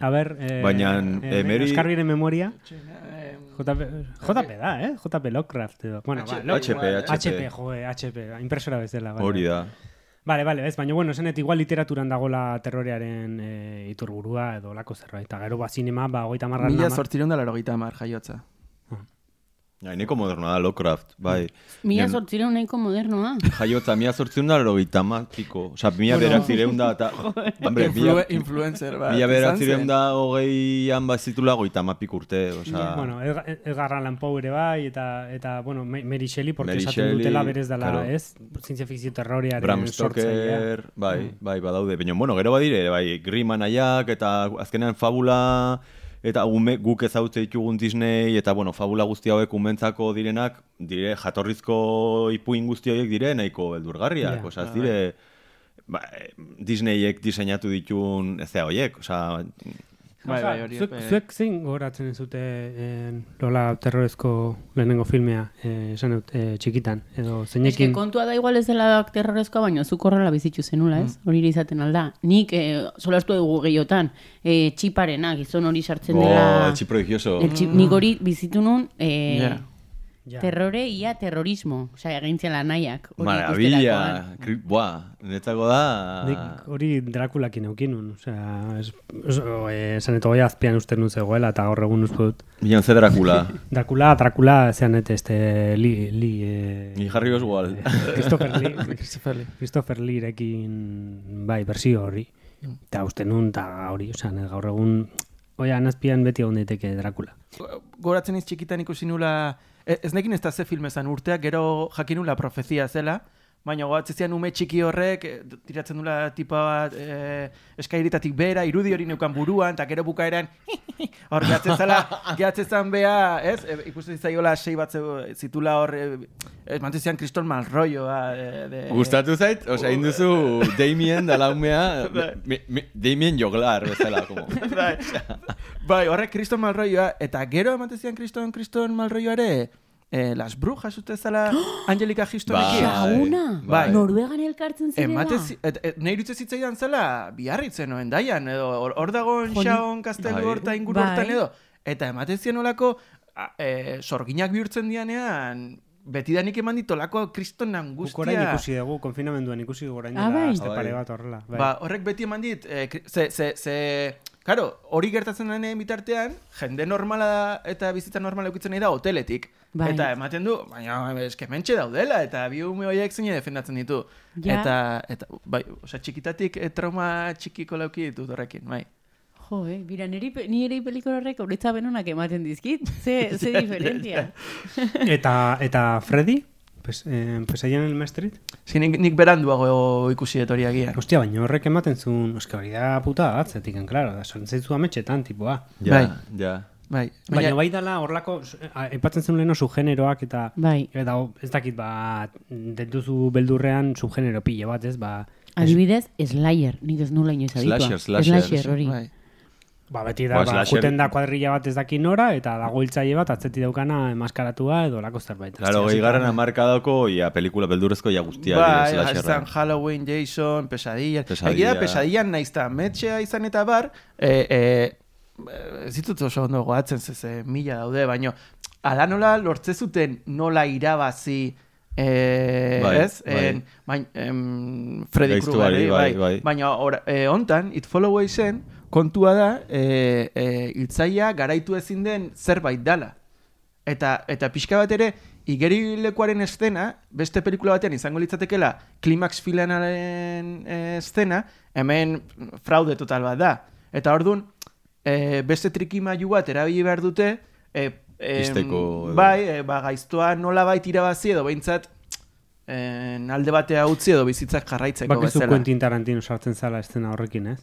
A ber, eh, Baina, eh, Mary- Oskarbiren memoria, Eh, JP, JP da, eh? JP Lovecraft edo. Bueno, H- ba, Lo- HP, HP, joe, HP, impresora bezala. Vale, hori da. Vale, vale, ez, baina bueno, esanet igual literaturan dagola terrorearen e, iturburua edo lako zerbait. Eta gero ba, zinema, ba, goita marra Mila zortzireun da laro gita amar jaiotza. Ja, nahiko modernoa da, Lovecraft, bai. Mila Nen- sortzireun nahiko modernoa. Jaiotza, mila sortzion da, erogeita piko. Osa, mila beratzireun da, eta... Hombre, Influ mila, influencer bat. mila beratzireun da, hogeian bazitula, goita mapik urte, osa... Bueno, Edgar- Allan Poe ere bai, eta, eta bueno, Ma- Mary Shelley, porque Mary esaten Shelley, dutela berez dela, claro. ez? Zientzia fikzio terroriaren Bram. Stoker, bai, bai, badaude. Baina, bueno, gero badire, bai, Griman aiak, eta azkenean fabula, eta ume, guk ezautze ditugun Disney, eta, bueno, fabula guzti hauek umentzako direnak, dire, jatorrizko ipuin guzti horiek dire, nahiko beldurgarriak, Ja. osea, ez dire, ba, Disneyek diseinatu ditun ez horiek, osea, Bai, bai, hori. Zuek, zuek zein goratzen zute eh, Lola terrorezko lehenengo filmea, eh, esan dut, eh, txikitan, edo Eske zeinekin... kontua da igual ez dela terrorezkoa, baina zuk horrela bizitzu zenula, Mm. ez? Hori ere izaten alda. Nik eh, solastu dugu gehiotan, eh, txiparena, gizon hori sartzen oh, dela... el chip prodigioso. El txip, nik hori bizitu nun, eh, Ja. Ja. terrore ia terrorismo. Osea, egintzen lanaiak. hori Maravilla, ikusterakoan. Kri- buah, netzako da... Nik hori Drakulakin eukinun, osea, es, es, esan eto goi azpian uste nun zegoela, eta gaur egun uste dut. Bilan ze Dracula. Dracula, Dracula, zean et, este, li, li, eh, Ni Harry Oswald. Christopher Lee, Christopher Lee. Christopher Lee-rekin, bai, bersio horri. Eta uste nun, eta hori, osea, gaur egun, oia, nazpian beti egon daiteke Dracula. goratzen iz txikitan ikusi nula, e- ez nekin ez da ze filme zan urteak, gero jakin nula profezia zela, baina gogatzen zian ume txiki horrek, e, tiratzen nula tipa bat e, eskairitatik bera, irudi hori neukan buruan, eta gero bukaeran, hor gehatzen zela, gehatzen zan bea, ez? E, ikusten zaiola sei bat zitula hor, e, mantu zian kriston malroioa. E, de, Gustatu zait, osea, induzu Damien dala umea, me- me- Damien joglar, bezala, como. bai, bai, horrek kriston malroioa, eta gero ematen zian kriston, kriston malroioa ere, eh, las brujas ute zala Angelika Gistonekin. Bai, Xaguna, bai. Noruegan elkartzen zirela. Emate, zi- et, et, nahi dutze zitzaidan zela, biarritzen oen daian, edo hor- dagoen xaon kastelu Bai. horta inguru Bai. hortan edo. Eta emate zien olako, a, e, sorginak bihurtzen dianean, betidanik eman ditolako kriston Guk orain angustia. ikusi dugu, konfinamenduan ikusi dugu orain Ah, dela bai. bai. pare bat horrela. Bai. Ba, horrek beti eman dit, eh, ze, ze, ze, Karo, hori gertatzen denean bitartean, jende normala da eta bizitza normala eukitzen nahi da hoteletik. Bai. Eta ematen du, baina eske mentxe daudela, eta bi ume horiek zein defendatzen ditu. Ja. Eta, eta, bai, osea, txikitatik eh, trauma txikiko lauki ditut horrekin, bai. Jo, eh, bira, niri, pe- niri pelikula horrek horretza benunak ematen dizkit. Ze, ze diferentzia. Eta, eta Freddy? Pues, eh, Pesaien el Street? Zin, nik, nik beranduago ikusi dut hori agian. Hostia, baina horrek ematen zuen, eske hori da puta batzetik, claro, da sortzeizu ametxetan, tipoa. Ja, Bai. ja. Bai, Baina bai dala horlako, aipatzen zen leheno subgeneroak eta Bai, eta ez dakit, ba, dentuzu beldurrean subgenero pile bat, ez, ba, adibidez, Slayer, nik ez nula inoiz aditua. Slasher, slasher. Slasher hori. bai. Ba beti da, Ba, ba, slasher- juten da kuadrilla bat ez daki nora, eta dago hiltzaile bat atzeti daukana emaskaratua edo lako zerbait. Claro, Hostia, gehigarren zita- amarkadako, ja, pelikula beldurrezko ja guztia dire, izan. Halloween, Jason, Pesadilla. Pesadilla. Egia da, Pesadillan naiz eta metxea izan eta bar, e, e, ez ditut oso ondo goatzen, ze, ze mila daude, baina ala nola lortze zuten nola irabazi e, Bai, ez? bai. En, bain, em, Freddy Krueger, bai, bai, bai. Baina ora, e, ontan, It Follow zen, kontua da, e, e, hiltzaia garaitu ezin den zerbait dala. Eta, eta pixka bat ere, igerilekuaren estena, beste pelikula batean izango litzatekela, klimaks filanaren e, estena, hemen fraude total bat da. Eta orduan, e, beste trikimailu bat erabili behar dute, e, em, Ixteko edo. bai, e, ba, gaiztoa nola bait irabazi edo behintzat, en, alde batea utzi edo bizitzak jarraitzeko Bakizu bezala. Quentin Tarantino sartzen zala estena horrekin, ez?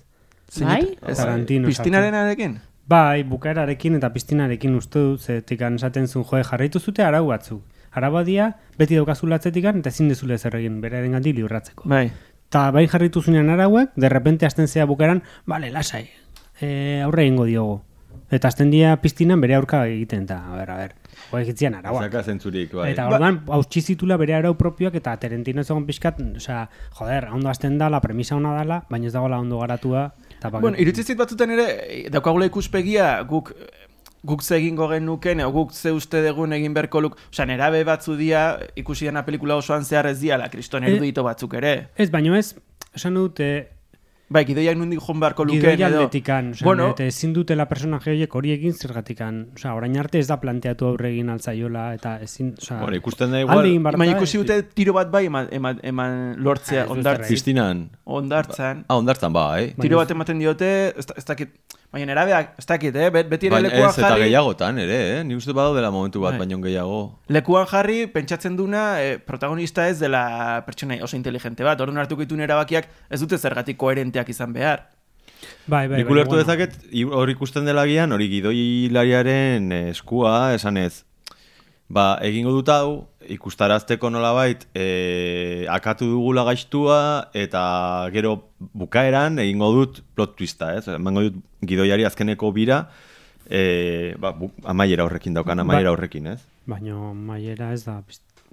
Bai? Tarantino Piztinarenarekin? Bai, bukaerarekin eta piztinarekin uste dut, zetik esaten zuen, joe, jarraitu zute arau batzuk. Arau badia, beti daukazula atzetikan, eta ezin dezule zer egin, beraren gandi liurratzeko. Bai. Ta bai jarritu zunean arauek, de repente hasten zea bukaeran, bale, lasai, e, aurre egingo diogu. Eta hasten dia piztinan bere aurka egiten, eta, a ber, a ber, joe egitzian arauak. Zaka zentzurik, bai. Eta orduan, hautsi zitula bere arau propioak eta Tarantino ez egon pixkat, osea, joder, ondo hasten da, la premisa ona dala, baina ez dagoela ondo garatua. Bueno, iruditzen zit batzutan ere, eh, daukagula ikuspegia guk guk ze egingo genuken, edo guk ze uste degun egin berko luk, osea, nerabe batzu dia, ikusi dena pelikula osoan zehar ez diala, kriston Eh, erudito batzuk ere. Ez, baino ez, esan dut, e, Bai, gidoiak nundik joan beharko lukeen Gidoia edo... aldetikan, osea, Bueno. eta ezin dutela personaje horiek hori egin zergatikan. Osea, orain arte ez da planteatu aurre egin altzaiola, eta ezin, osea, Bueno, ikusten da igual, Baina ikusi dute tiro bat bai eman, eman, eman lortzea Ah, ez dut ondartz, zerra Kristinan. ondartzan. Ah, ondartzan, bai. Tiro bat ematen diote, ez, da- ez dakit, baina erabeak, ez dakit, eh? Bet- Beti ere Baina lekuan ez, eta jarri, gehiagotan ere, eh? Nik uste badaudela momentu bat, Bai. baino gehiago. lekuan jarri, pentsatzen duna, eh, protagonista ez dela pertsona oso inteligente bat, orduan hartuko ditun erabakiak ez dute zergatik koherenteak izan behar. Bai, bai, Nik bai, ulertu bueno. dezaket, hor ikusten dela gian, hori gidoilariaren eh, eskua, esan ez, ba, egingo dut hau, ikustarazteko nolabait, e, akatu dugula gaiztua, eta gero bukaeran egingo dut plot twista, ez? Emango dut gidoiari azkeneko bira, e, ba, bu, amaiera horrekin daukan, amaiera Bai. horrekin, ez? Baina maiera ez da...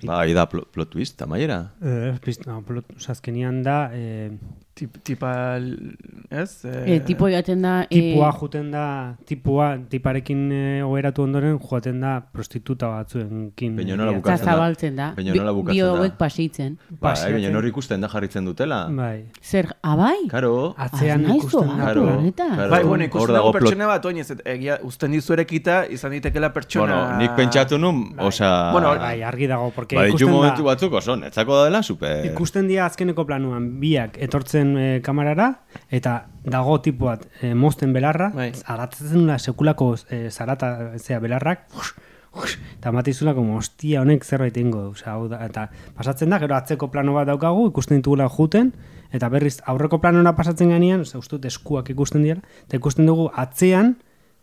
Bai, da plot, plot twist, amaiera. Eh, pist- no, plot, azkenian da... Eh, Tip, tipa, ez? E, tipo joaten da... tipua eh, juten da, tipua, tiparekin eh, oheratu ondoren joaten da prostituta batzuenkin. Baina nola eh, bukatzen da? zabaltzen da. Baina Bi- nola bukatzen Bio da? hauek pasitzen. Bai, Paseatzen. baina hori ikusten da jarritzen dutela. Bai. Zer, abai? Karo, Atzean Ah, ikusten da. Claro. Bai, bueno, ikusten dago pertsona bat, oinez, egia, usten dizu erekita, izan ditekela pertsona... Bueno, nik pentsatu nun, osea... Bueno, Bai, argi dago, porque Ba, ditu ikusten momentu da, batzuk oso, netzako da dela super... ikusten dira azkeneko planuan biak etortzen eh, kamarara, eta dago tipu bat eh, mozten belarra, Bai. aratzen dula sekulako eh, zarata, zera, belarrak, eta matizula como, hostia, honek zerbait egingo du, osea, hau da, eta pasatzen da, gero atzeko plano bat daukagu, ikusten ditugula juten, eta berriz aurreko planora pasatzen ganean, osea, uste dut eskuak ikusten dira, eta ikusten dugu atzean,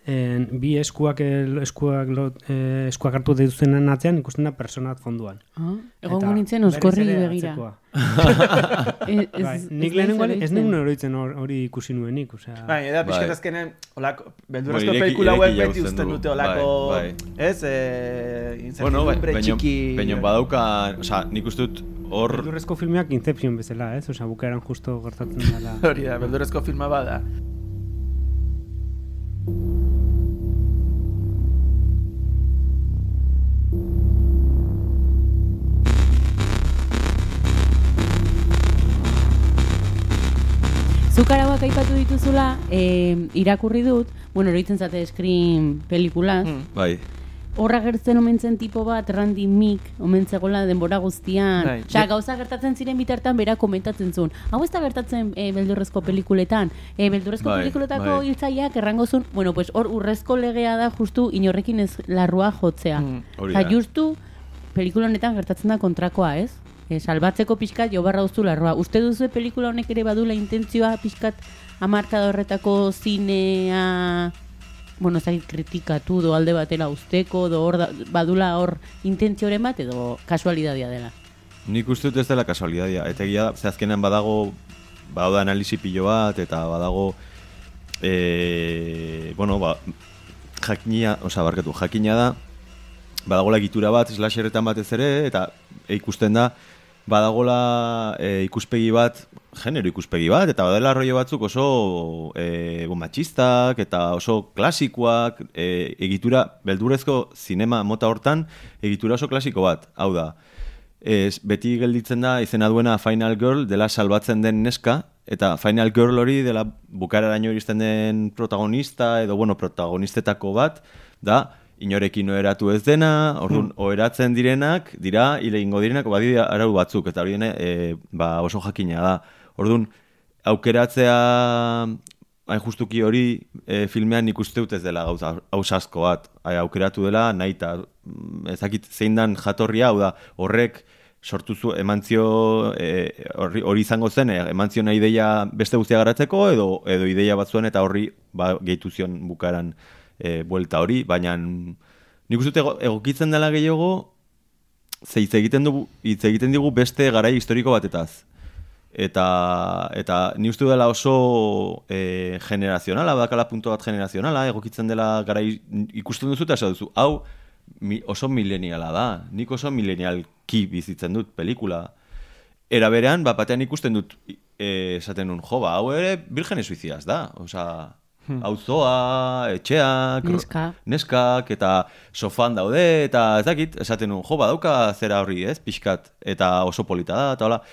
en, bi eskuak, el- eskuak, lo, eh, eskuak hartu dituztenen atzean, ikusten da persona bat fonduan. Ah, Egongo Eta nintzen oskorri begira. atzekoa. Bai, nik lehenengo ez nengun oroitzen hor- hori ikusi nuenik, osea. Bai, pixkat Bai. azkenen, olako, Bueno, beldurrezko ireki- pelikula hauek beti du. dute olako, Bai, ez, eh, Bueno, bai, txiki... baino badauka, osea, nik uste dut hor... Beldurrezko filmeak Inception bezala, ez? Osea, bukaeran justo gertatzen dela. Hori da, beldurrezko filma bada. Zuk arauak aipatu dituzula, eh, irakurri dut, bueno, horitzen zate Scream pelikulaz, Hmm. Bai, horra gertzen omentzen tipo bat Randy Mick omentzegola denbora guztian. Bai. Osea, gauza gertatzen ziren bitartan bera komentatzen zuen. Hau ez da gertatzen e, beldurrezko pelikuletan. E, beldurrezko Bai, pelikuletako bai. hiltzaileak errango zuen, bueno, pues hor urrezko legea da justu inorrekin ez larrua jotzea. Mm, da. justu pelikula honetan gertatzen da kontrakoa, ez? E, salbatzeko pixkat jo barra uztu larroa. Uste duzu pelikula honek ere badula intentzioa pixkat amarkada horretako zinea bueno, zait kritikatu do alde batera usteko, do hor badula hor intentzioren bat edo kasualidadia dela. nik uste dut ez dela kasualidadia. Eta egia ze azkenean badago, badago analisi pilo bat, eta badago, e, bueno, ba, jakina, oza, barkatu, jakina da, badagola egitura bat, slasherretan batez ere, eta ikusten da, badagola e, ikuspegi bat, genero ikuspegi bat, eta badela rollo batzuk oso e, bon, matxistak, eta oso klasikoak, e, egitura, beldurezko zinema mota hortan, egitura oso klasiko bat, hau da, Ez, beti gelditzen da izena duena Final Girl dela salbatzen den neska, eta Final Girl hori dela bukararaino iristen den protagonista, edo bueno, protagonistetako bat, da, inorekin oheratu ez dena, orduan, oheratzen direnak, dira, hile ingo direnak, badira arau batzuk, eta hori dene, e, ba, oso jakina da. Orduan, aukeratzea hain justuki hori e, filmean nik uste dut ez dela gauza ausasko bat. Aukeratu dela nahi eta mm, ezakit zein dan jatorria, hau da, horrek sortu zu, emantzio e, horri, hori izango zen, e, emantzio nahi ideia beste guztia garatzeko, edo, edo ideia bat zuen eta horri ba, gehitu zion bukaran e, buelta hori, baina nik uste egokitzen dela gehiago, ze hitz egiten dugu hitz egiten digu beste garai historiko batetaz. Eta, eta ni uste dela oso e, generazionala, badakala punto bat generazionala, egokitzen dela garai ikusten duzu eta duzu, hau mi, oso mileniala da, nik oso milenialki bizitzen dut pelikula. Era berean, bat batean ikusten dut e, esaten nun, jo, ba, hau ere virgenes suizidas da, osea, auzoa, etxeak, Neska. neskak, eta sofan daude, eta ez dakit, esaten nun, jo, badauka zera horri, ez, pixkat, eta oso polita da, eta hola,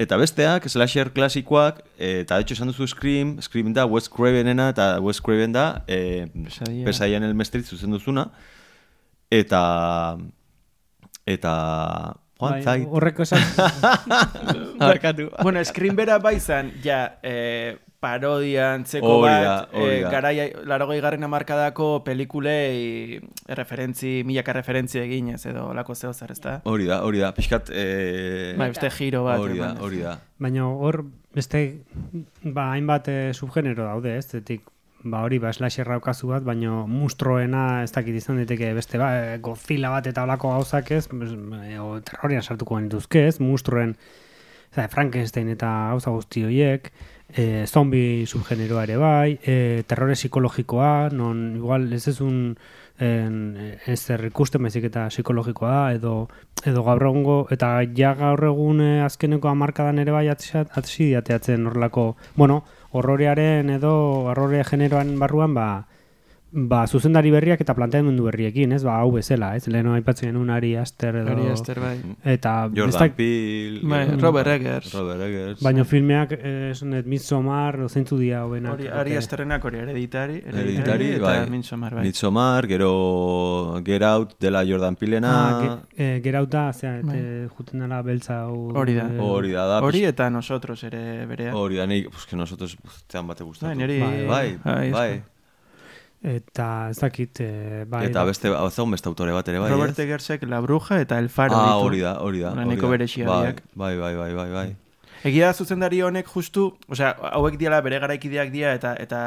Eta besteak, slasher klasikoak, eh, eta de hecho esan duzu Scream, Scream da Wes Cravenena, eta Wes Craven da eh, Pesadilla. Pesadilla en el Mestrit zuzen duzuna, eta... Eta... Joan Bai, zait. horreko esan, Barkatu. bueno, Scream bera bai zan, ja, eh, parodia antzeko bat, da, eh, da. garai, larogei garren amarkadako pelikulei referentzi, milaka referentzi eginez edo lako zeo zer, ezta? Hori da, hori da, pixkat... Eh, Bai, beste giro bat. hori da, hori da. baina hor beste ba, hainbat eh, subgenero daude, ez? Zetik, ba hori, ba, slasherra okazu bat, baina mustroena ez dakit izan daiteke beste ba, Godzilla bat eta olako gauzak ez, o terrorian sartuko genituzke ez, mustroen, Frankenstein eta gauza guzti horiek, e, zombi subgeneroa ere bai, e, terrore psikologikoa, non igual ez ezun en, ez ikusten baizik eta psikologikoa edo, edo gaur egungo, eta ja gaur egun e, azkeneko hamarkadan ere bai atzi diateatzen horrelako, bueno, horrorearen edo horrore generoan barruan, ba, ba, zuzendari berriak eta planteamendu berriekin, ez? Ba, hau bezala, ez? Leheno aipatzen genuen Ari Aster edo... Ari Aster, bai. Eta Jordan bestak- Peele... Bai, Robert Eggers. Robert Eggers. Baina filmeak, eh, esan dut, Midsommar, zeintzu dia hobenak. Hori, ari esterrenak hori hereditari, Hereditari, eta bai. Midsommar, bai. Midsommar, gero Get Out dela Jordan Peelena... Ah, ge, eh, gerauta, zera, Bai. eh, juten dela beltza hau... Hori da. Hori da, da. Hori eta nosotros ere berea. Hori da, nahi, pues que nosotros zean bate gustatu. Bai. Bai, Bai, bai, bai. Eta ez dakit, eh, bai... Eta da- beste, hau ezagun beste autore bat ere, bai, Robert ez? Eggersek La Bruja eta El Faro Ah, ditu. hori da, hori da. Hori da. bereziak. Bai, bai, bai, bai, bai. Egia da zuzendari honek justu, osea, hauek diala bere garaikideak dira eta eta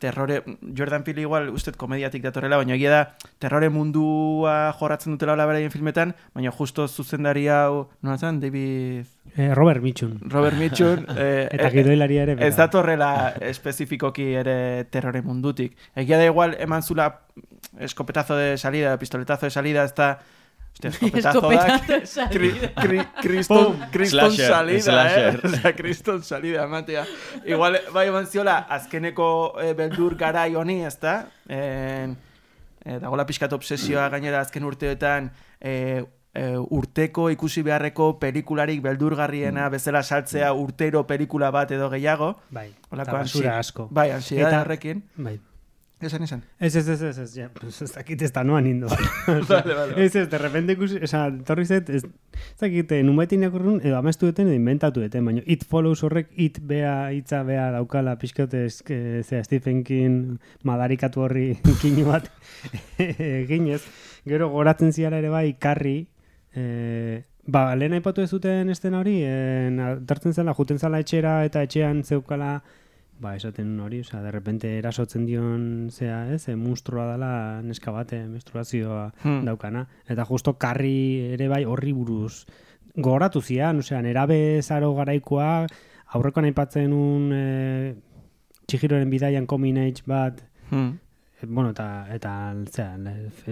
terrore, Jordan Peele igual usted komediatik datorrela, baina egia da terrore mundua jorratzen dutela hola beraien filmetan, baina justo zuzendari hau, nola zen, David Eh, Robert Mitchum. Robert Mitchum, eh, Eta eh, gidoilaria ere. Ez bera. datorrela espezifikoki ere terrore mundutik. Egia da igual eman zula eskopetazo de salida, pistoletazo de salida, ez da... Da... Eskopetazo de salida. Kri- Slasher, salida, slasher. eh? Osea, kriston salida, ematea. Igual, bai eman ziola, azkeneko eh, beldur garai honi, ez da? En, eh, dagoela pixkat obsesioa gainera azken urteetan eh, eh, urteko ikusi beharreko pelikularik beldurgarriena bezala saltzea urtero pelikula bat edo gehiago. Bai, Holako eta basura ansi- asko. Bai, ansiedade Eta- horrekin. Bai. Esan, esan. Ez, ez, ez, ez, ez, ja, pues ez dakit ez da noan indo. Vale, vale. Ez, ez, de repente ikusi, esa, torri zet, ez, ez dakit, eh, numetin irakurrun, edo amestu duten, edo inventatu duten, baina it follows horrek, it bea, hitza bea daukala, pixkote, eh, zera, Stephen King madarikatu horri kinu bat eginez, gero goratzen ziara ere bai, karri, eh, ba, lehen aipatu ez zuten esten hori, en, dartzen zela, juten zela etxera eta etxean zeukala, ba, esaten hori, osea, de repente erasotzen dion, zea, ez, e, monstrua dela neska bate, menstruazioa Hmm. daukana. Eta justo karri ere bai horri buruz gogoratu zian, osea, nerabe zaro garaikoa, aurrekoan aipatzen un e, txigiroren bidaian coming age bat, Hmm. e, bueno, eta, eta, zera,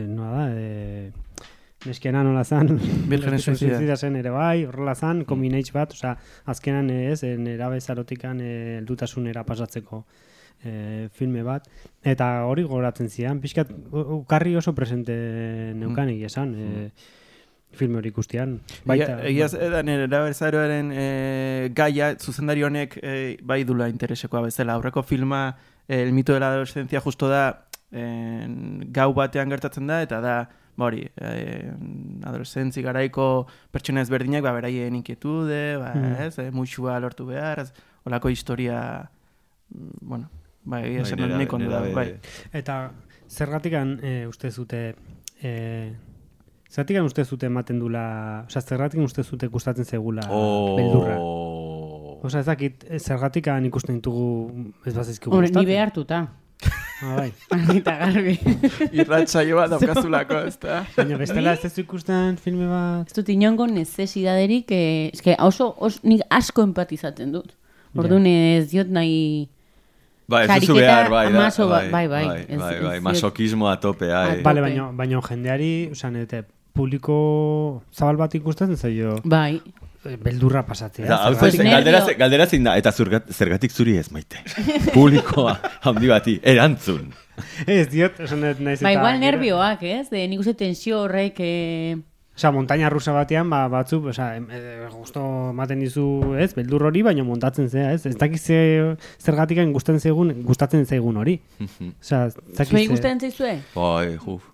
noa da, e, neskena nola zan, Virgen suicida. zen ere bai, horrela zan, coming age bat, osea, azkenan eh, ez, e, nerabe zarotikan e, heldutasunera pasatzeko e, filme bat, eta hori goratzen zian, pixkat, ukarri oso presente neukan egia esan, e, filme hori ikustian. Baita, egia da nire eraberzaroaren e, gaia zuzendari honek e, bai dula interesekoa bezala. Aurreko filma e, El mito de la adolescencia justo da en, gau batean gertatzen da eta da hori, e, adolescentzi garaiko pertsona ezberdinak ba beraien inkietude, ba, Mm. ez, e, muxua lortu behar, ez, olako historia mm, bueno, bai, egia esan nerabe- nahiko ondo da, bai. Eta zergatikan e, uste zute e, zergatikan uste zute ematen dula, osea, zergatikan uste zute gustatzen zegula beldurra. Oh. Osea, ez dakit, eh, zergatikan ikusten ditugu ez bazizkigu Hombre, ni gustatzen. behartuta. Ah, bai. Argita garbi. Irratsaio bat daukazulako, ez da? Baina bestela ez ez ikusten filme bat. Ez dut inongo nezesidaderik, eh, eske oso, oso, nik asko empatizatzen dut. Orduan ez diot nahi... Bai, ez duzu behar, bai, da, amaso ba- bai, bai, bai, bai, bai, bai, masokismo a tope, ai. Bale, baina, baina jendeari, osea, nete, publiko zabal bat ikusten zaio Bai, beldurra pasatzea. Eta, hau galdera, galdera zein da, eta zurgat, zergatik zuri ez maite. Publikoa, handi bati, erantzun. Ez diot, esan dut naiz ba, eta... igual gero- nervioak, ez? De nik uste tensio horrek... Eh, Osea, montaña rusa batean, ba, batzuk, osea, em- e, gusto ematen dizu, ez, beldur hori, baina montatzen zea, ez? Ez dakiz ze, zergatik gustatzen zaigun, gustatzen zaigun hori. Osea, ez dakiz Zuei ze- gustatzen zaizue? Bai, juf.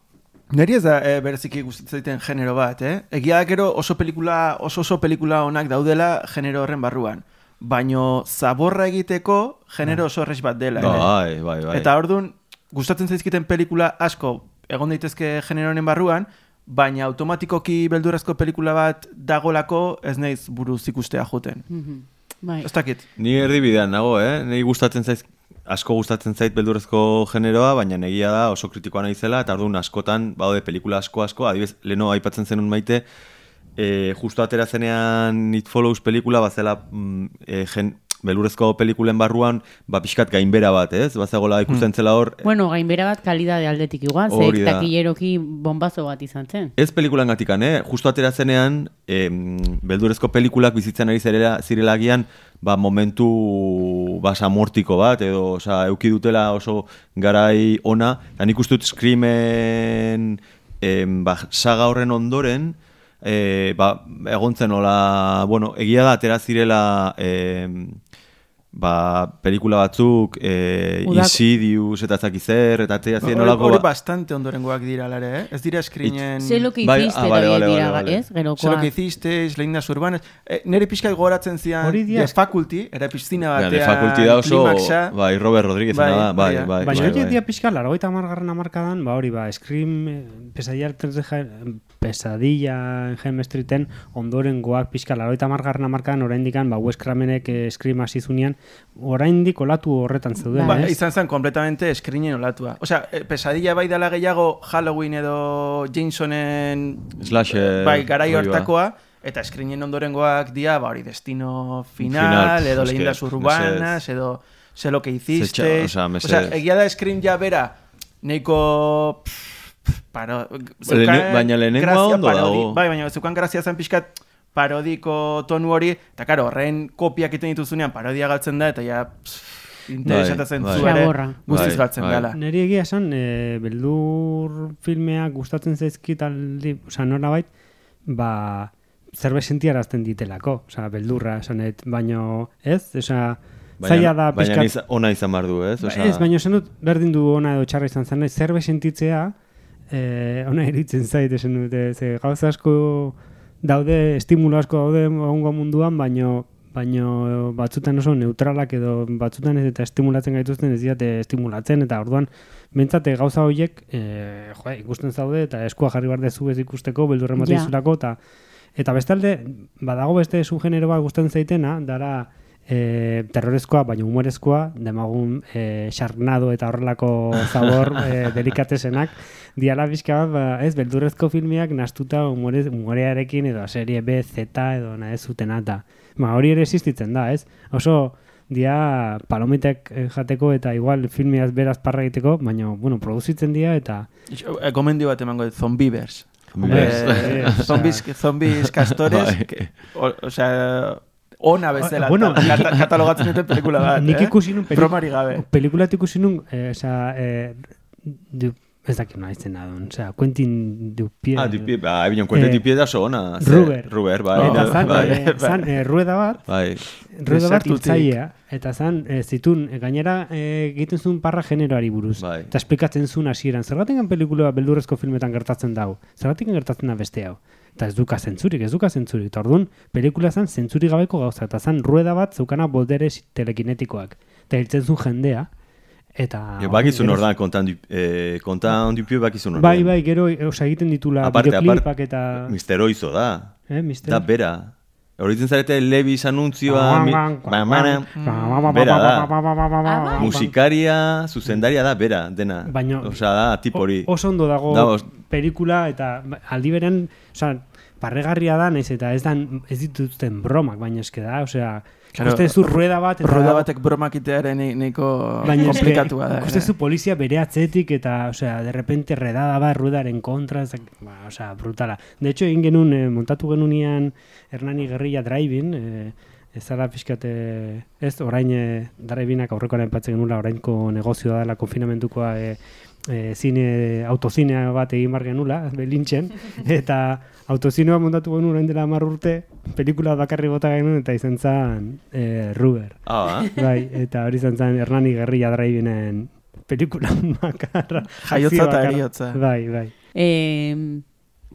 Neri ez da e, bereziki gustatzen zaiten genero bat, eh? Egia da gero oso pelikula, oso oso pelikula onak daudela genero horren barruan. Baino zaborra egiteko genero oso errex bat dela. ere. Bai, bai, bai. Eta orduan, gustatzen zaizkiten pelikula asko egon daitezke genero honen barruan, baina automatikoki beldurazko pelikula bat dagolako ez naiz buruz ikustea joten. Mhm. Bai. Ez dakit. Ni erdibidean nago, eh? Nei gustatzen zaiz asko gustatzen zait beldurrezko generoa, baina negia da oso kritikoa naizela eta orduan askotan baude pelikula asko asko, adibidez, leno aipatzen zenun maite, eh, justo atera zenean It Follows pelikula bazela mm, eh, gen, beldurrezko pelikulen barruan, ba pixkat gainbera bat, ez? Bazegola ikusten zela hor, Bueno, gainbera bat kalidade aldetik igual, Hori ze da. takilleroki bombazo bat izan zen. Ez pelikulan gatikan, eh? Justo atera zenean, em, beldurezko pelikulak bizitzen ari zirela, zirelagian, ba, momentu basamortiko bat, edo, oza, euki dutela oso garai ona, eta nik uste dut Screamen em, ba, saga horren ondoren, e, ba, egontzen hola, bueno, egia da, atera zirela, em, ba, pelikula batzuk, e, Udako- Insidious eta zaki zer, eta atera ziren Hori, nolako... hori ba- bastante ondorengoak dira lare, eh? Ez dira eskrinen... Sé lo que Bai, hiciste, ah, vale, vale, dira, vale, ez? Gerokoa. Sé lo que hicisteis, leyendas urbanas. Eh, nere pixka gogoratzen zian The Faculty, era piztina Ja, batean, de fakulti da oso, klimaxa. bai, Robert Rodríguez Bai, da, bai, bai, bai, bai, Baina bai, horiek bai. dira pixka, largoita margarren amarkadan, ba hori, ba, Scream, eh, pesadilla, tres de Ja- pesadilla en Helm Streeten, ondoren goak pixka, largoita margarren amarkadan, oraindikan, ba, Wes Cramenek eh, Scream hasi zunean, oraindik olatu horretan zeuden, Ba, ez? izan zen completamente eskrinen olatua. Osea, eh, pesadilla bai dela gehiago Halloween edo Jamesonen Slasher, bai, garai hori ba. hortakoa, eta eskrinen ondorengoak dia, ba hori destino final, Final, edo leyendas urbanas, edo sé lo que hiciste. Osea, mesedez. egia da Scream ja bera, neiko... pff, Paro, Lehene- baina lehenengoa ondo parodi- dago. Bai, baina zeukan grazia zen pixkat parodiko tonu hori, eta karo, horren kopiak egiten dituzunean parodia galtzen da, eta ja pff, interesatzen Bai, zu bai. guztiz Bai, galtzen bai. dela. Neri egia esan, e, beldur filmeak gustatzen zaizkit aldi, oza, nolabait, ba, zerbait sentiarazten ditelako, oza, beldurra, esanet, baino, ez? Oza, zaila da baina pixkat... niz- ona izan behar du, ez? Ba, Osea, Ez, baina esan dut, berdin du ona edo txarra izan zen, zerbait sentitzea, eh, ona iritzen zait, esan dute, ze gauza asko daude, estimulo asko daude egongo munduan, baino, baino batzutan oso neutralak edo batzutan ez eta estimulatzen gaituzten ez diate estimulatzen, eta orduan, bentsate gauza horiek, eh, jo, ikusten zaude, eta eskua jarri behar dezu ez ikusteko, beldurren bat izulako, eta Eta bestalde, badago beste subgenero bat gustatzen zaitena, dara e, terrorezkoa, baina humorezkoa, demagun e, xarnado eta horrelako zabor e, delikatesenak, diala bizka bat, ba, ez, beldurrezko filmiak nastuta humorez, humorearekin edo serie B, Z edo nahi zutena eta ba, hori ere existitzen da, ez? Oso dia palomitek eh, jateko eta igual filmiaz beraz parra egiteko, baina, bueno, produzitzen dira eta Eh, Gomendio bat emango dut, Zombievers. Zombievers. Eh, Eh, zombies, zombies castores, Bai. que- o, osea, ona bezala, Bueno, kata, katalogatzen duten pelikula bat, Nik eh? ikusi nun peli- Bromari gabe. Pelikulat ikusi nun, eh, osea, eh, ez dakit nola izten adun, osea, Quentin Dupier. Ah, Dupie, ba, ebinon, kuente Eh, Dupie da ona. Ruber. Ruber, bai. eta zan, bai, eh, zan eh, rueda bat, bai. rueda bat hiltzailea, eta zan, eh, zitun, eh, gainera eh, egiten zuen parra generoari buruz. Bai. Eta esplikatzen zuen hasieran. Zergatik pelikula beldurrezko filmetan gertatzen dago? Zergatik gertatzen da beste hau? Eta ez duka zentzurik, ez duka zentzurik. Eta orduan, pelikula zan zentzurik gabeko gauza. Eta zan rueda bat zeukana boldere telekinetikoak. Eta hiltzen zuen jendea. Eta... Ja, bakizun hor da, kontan, Dup- eh, kontan Dupie bakizun hor Bai, bai, gero, osea, egiten ditula Aparte, bideoklipak aparte, eta... Mister Oizo da. Eh, mister? Da bera. Horitzen zarete Levis anuntzioa, mi- ba, mana, bera da. musikaria, zuzendaria da, bera, dena. Baina- Osea, da, tip hori. Oso ondo dago Da, os- pelikula eta aldi berean, osea, parregarria da, naiz eta ez dan ez dituzten bromak, baina eske da, osea, Claro, zu rueda bat eta Rueda batek bromak itearen nahiko komplikatua da. ikusten eh. zu polizia bere atzetik eta, osea, de repente redada bat ruedaren kontra, ez, dak- ba, osea, brutala. De hecho, egin genuen, eh, montatu genunean Hernani Guerrilla Driving, eh, ez zara pixkate, ez, orain eh, drive-inak aurrekoan aipatzen genula, orainko negozioa dela konfinamentukoa eh, e, zine, autozinea bat egin bar genula, belintxen, eta autozinea montatu genuen orain dela hamar urte, pelikula bakarri bota genuen eta izan zen e, Ruber. Ah, ba. Bai, eta hori izan zen Hernani Gerrilla Drivinen pelikula makarra. Jaiotza eta heriotza. Bai, bai. E,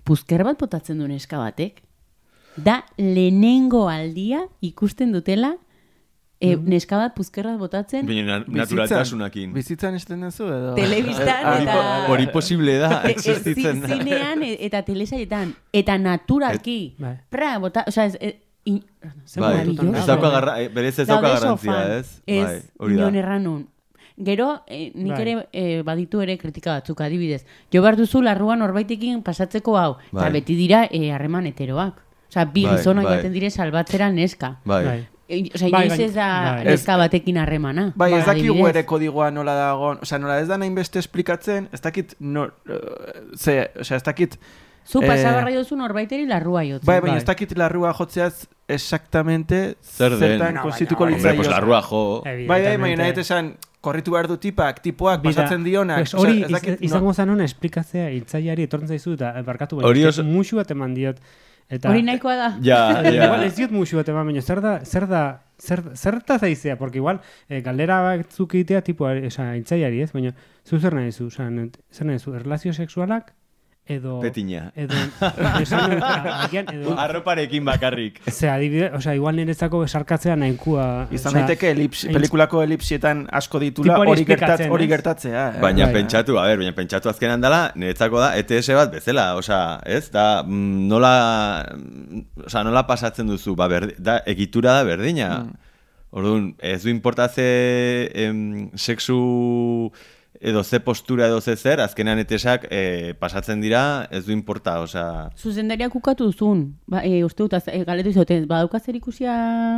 puzker bat botatzen du neska batek. Da lehenengo aldia ikusten dutela e, neska bat puzker bat botatzen Baina naturaltasunakin. Bizitzan esten duzu edo? telebistan eta... Hori posible da, E- e, existitzen da. Zinean e- eta telesaietan. Eta naturalki. Bai. Pra, bota, o sea, es, e, in, Bai, maravilloso. ez dauka garra, eh, berez ez dauka sofan. ez? Ez, Bai, inon erranun. Gero, eh, nik Bai. ere eh, baditu ere kritika batzuk adibidez. Jo behar duzu larruan norbaitekin pasatzeko hau. Eta Bai. beti dira eh, harreman heteroak. Osea, bi Bai, gizonak bai. joaten dire salbatzera neska. Bai. Bai. E, Osea, Bai, inoiz ez da bai. neska batekin harremana. Bai, ez dakigu adibidez. ere kodigoa nola dagoen, osea, nola ez da nahin beste esplikatzen, ez dakit, no, eh, ze, osea, ez dakit, Zu Eh, pasabarra jozu norbaiteri larrua jotzen. bai, baina Bai. ez dakit larrua jotzeaz exactamente Zer zertan No, konstituko Hombre, litzaio. pues larrua jo. Bai, bai, baina nahi esan, korritu behar du tipak, tipoak, Bida, pasatzen dionak. Pues hori dakit, izango zen hona esplikatzea hiltzaileari etortzen zaizu eta eh, barkatu baina Hori musu bat eman diot. Eta, Hori nahikoa da. Ja, Igual ja. ez diot musu bat eman, baina zer da, zer da, zer, zerta zaizea, porque igual eh, galdera batzuk egitea tipo, oza, hiltzaileari ez, baina zu zer nahi zu, zer nahi zu, erlazio sexualak, edo... Petina. Edo, esan, agian, edo, Arroparekin bakarrik. Ze, adibide, oza, igual niretzako sarkatzea nahikua... Izan daiteke elips, pelikulako elipsietan asko ditula hori gertat, hori gertatzea. eh. Baina Bai. pentsatu, a ber, baina pentsatu azkenan dela, niretzako da ETS bat bezala, osea, ez? Da, mm, nola, mm, osea, nola pasatzen duzu, ba, berdi, da, egitura da berdina. Orduan, ez du importatze em, sexu edo ze postura edo ze zer, azkenean etesak eh, pasatzen dira, ez du importa, osea... Zuzendariak ukatu duzun, ba, e, uste dut, e, galetu izoten, badauka zer ikusia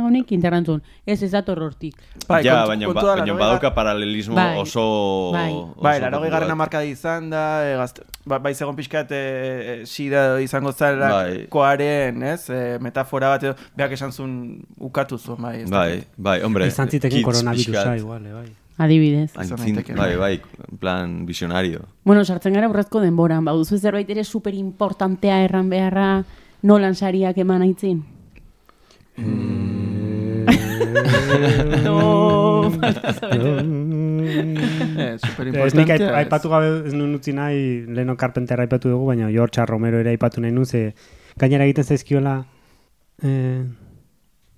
honekin interrantzun, ez ez dator hortik. Bai, ja, baina, ba, da, baina badauka paralelismo Bai, oso... bai. oso Bai, laro garren bat. amarkada izan da, e, gazte, ba, bai zegoen pixkat e, e, sida izango zara Bai. koaren, ez, e, metafora bat edo, beak esan zuen ukatu zuen, bai. ez Bai, bai, hombre. Izan zitekin kids koronavirusa, igual, eh, bai. Adibidez. Daiteke, bai, bai. bai, en plan visionario. Bueno, sartzen gara urrezko denboran, ba, duzu zerbait ere super importantea erran beharra nolan sariak eman aitzin? no, Eh, super Ez nik aip- importantea. aipatu gabe ez nuen utzi nahi, Leno Carpenter aipatu dugu, baina George Romero ere aipatu nahi nuen, ze gainera egiten zaizkiola, eh,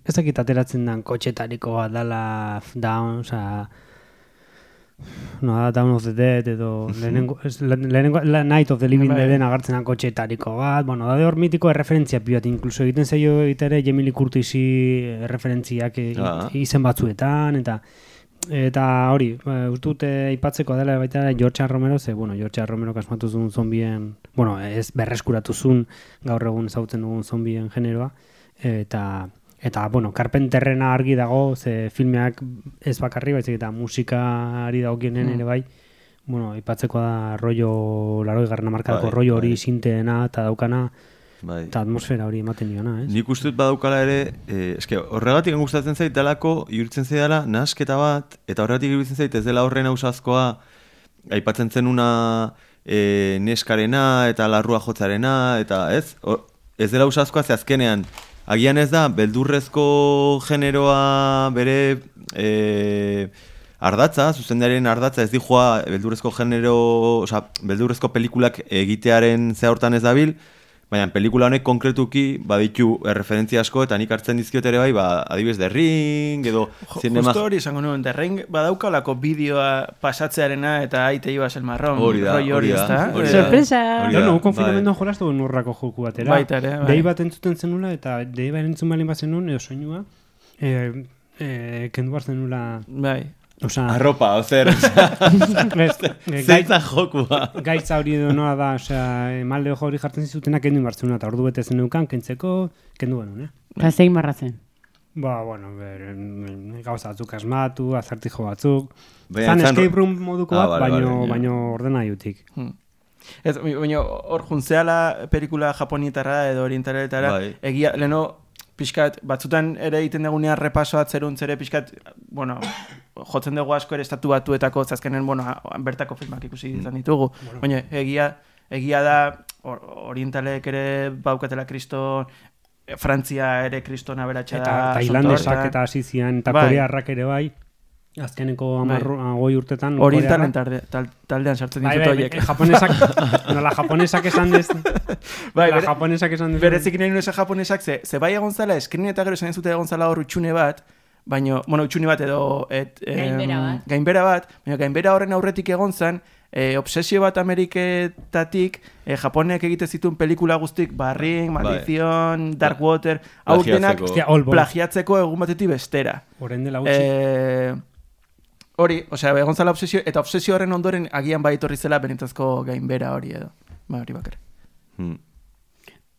ez dakit ateratzen dan kotxetariko bat dala down, oza, no, da Down of the Dead edo lehenengo, lehenengo la Night of the Living Bai. Deaden agertzen dan kotxetariko bat, bueno, da de hor mitiko erreferentzia pibat, incluso egiten zaio egitere Jamie Lee Curtisi erreferentziak e, Ah. izen batzuetan, eta eta hori, ba, uste dut eh, aipatzeko dela baita George Romero, ze, bueno, George Romero kasmatu zuen zombien, bueno, ez berreskuratu zuen gaur egun ezagutzen dugun zombien generoa, eta eta bueno, Carpenterrena argi dago, ze filmeak ez bakarri baizik eta musikari dagokienen ere bai, bueno, aipatzeko da rollo, laroi garrana markadako Bai, rollo hori bai. sinteena eta daukana, Bai. eta atmosfera hori ematen diona, ez? Nik uste dut badaukala ere, eh, eske horregatik gustatzen zait dalako, iruditzen zaidala nahasketa bat, eta horregatik iruditzen zait ez dela horren ausazkoa, aipatzen zenuna eh, neskarena eta larrua jotzarena, eta ez, Hor- ez dela ausazkoa ze azkenean, agian ez da, beldurrezko generoa bere eh, ardatza, zuzendaren ardatza ez dijoa beldurrezko genero, oza, beldurrezko pelikulak egitearen ze hortan ez dabil, baina pelikula honek konkretuki baditu erreferentzia asko eta nik hartzen dizkiot ere bai, ba, adibidez The Ring edo Jo- zinema... Justo hori esango nuen, derrein badaukalako bideoa pasatzearena eta aite ibas el marrón. Hori da, hori da, ezta? hori da. Sorpresa! No, no, bai. konfinamenduan jolastu duen urrako joku batera. Baita ere, bai. Dei bat entzuten zenula eta dei bat entzun balin bat zenun, edo soinua, e, e, kendu bat zenula, Bai. Oza, Arropa, ozer, e, gaitz, zeitzan jokua. gaitza hori edo noa da, osea, emalde hori jartzen zizutena kendu inbartzuna, eta ordu bete zen neukan, kentzeko, kendu genuen, eh? Eta zein marrazen. Ba, bueno, ber, gauza batzuk asmatu, azartijo batzuk. Baina Zan zan- escape room moduko Ah, bat, vale, baino, vale, baino ordena jutik. Ez, baina hor juntzeala pelikula japonietara edo orientaletara, Bai. egia, leno pixkat, batzutan ere egiten dugunean repaso atzeruntz ere pixkat, bueno, jotzen dugu asko ere estatu batuetako, zazkenen, bueno, bertako filmak ikusi izan ditugu. Baina, egia, egia da, or, orientalek ere baukatela kriston, eh, Frantzia ere kriston aberatxa da. Eta tailandesak eta hasi zian, eta Bai. korearrak ere bai. Azkeneko amarro, goi urtetan. Orientalen korearrak- tarde, tal, taldean sartzen Bai, ditut bai, horiek. bai, japonesak, nola japonesak esan dez, Bai, la bere- japonesak esan dez. Berezik nahi nuen japonesak, ze, ze bai egon zala, eskrin eta gero esan zute egon zala hor utxune bat, baino, bueno, utxune bat edo... Et, em, Gainbera bat. Gainbera bat, baina gainbera horren aurretik egon zen, e, obsesio bat Ameriketatik, e, Japonek egite zituen pelikula guztik, Barring, Maldizion, Dark Water, hau denak Plagiatzeko. Egun batetik bestera. Orain dela gutxi. Eh, hori, osea, egon zala obsesio, eta obsesio horren ondoren agian bai etorri zela benetazko gainbera hori edo. Ba, hori bakar. Hmm.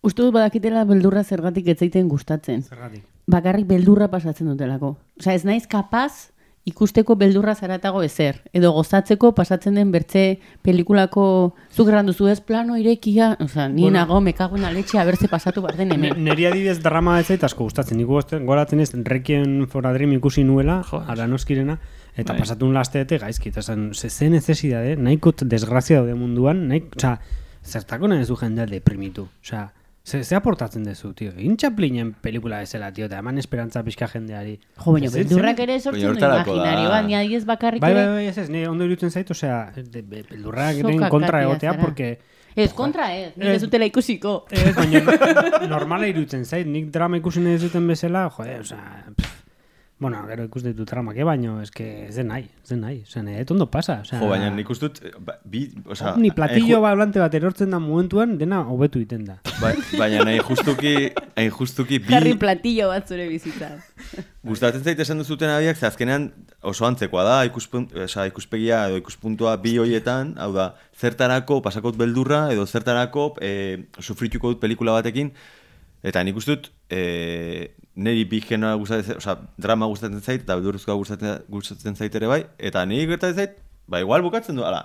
Uste dut badakitela beldurra zergatik etzaiten gustatzen. Zergatik. Bakarrik beldurra pasatzen dutelako. Osea, ez naiz kapaz ikusteko beldurra zaratago ezer. Edo gozatzeko pasatzen den bertze pelikulako zuk erran duzu ez plano irekia. Osea, ni Bueno. nago mekago na leche abertze pasatu bar den hemen. Neri adibidez drama ez asko gustatzen. Nik gogoratzen ez Requiem for a Dream ikusi nuela, Joder. Aranoskirena, eta Bai. pasatu un lastete gaizki. Eta esan, ze, ze necesidade, nahiko desgrazia daude munduan, nahi, oza, zertako nahi zu jendea deprimitu. Oza, ze, ze aportatzen dezu, tio. Egin Chaplinen pelikula ezela, tio, eta eman esperantza pixka jendeari. Jo, baina beldurrak zen- ere sortzen du horretarako da. imaginarioa, ni adiez bakarrik Bai, bai, bai, ez ez, nire ondo iruditzen zait, osea, be- beldurrak eren kontra egotea, zara. porque... Ez kontra ez, nik Ez. dutela ikusiko. Ez, baina normala iruditzen zait, nik drama ikusi nahi ez duten bezala, jode, osea, pff, bueno, gero ikus ditut dramak, eh, baino, eske ez den nahi, ez den nahi, osea, nire ondo pasa, osea, Jo, baina nik uste dut, eh, ba- bi, osea... ni platillo ju- balante bat erortzen da momentuan, dena hobetu egiten da. Bai, baina nahi justuki, hain justuki bi Jarri platillo bat zure bizitzan. gustatzen zait esan duzuten abiak, ze azkenean oso antzekoa da, ikuspun, osea, ikuspegia edo ikuspuntua bi hoietan, hau da, zertarako pasakot beldurra edo zertarako e, sufrituko dut pelikula batekin, eta nik uste dut, e, niri bi genoa gustatzen, osea, drama gustatzen zait, eta beldurrezkoa gustatzen, gustatzen zait ere bai, eta niri gertatzen zait, ba igual bukatzen du, ala,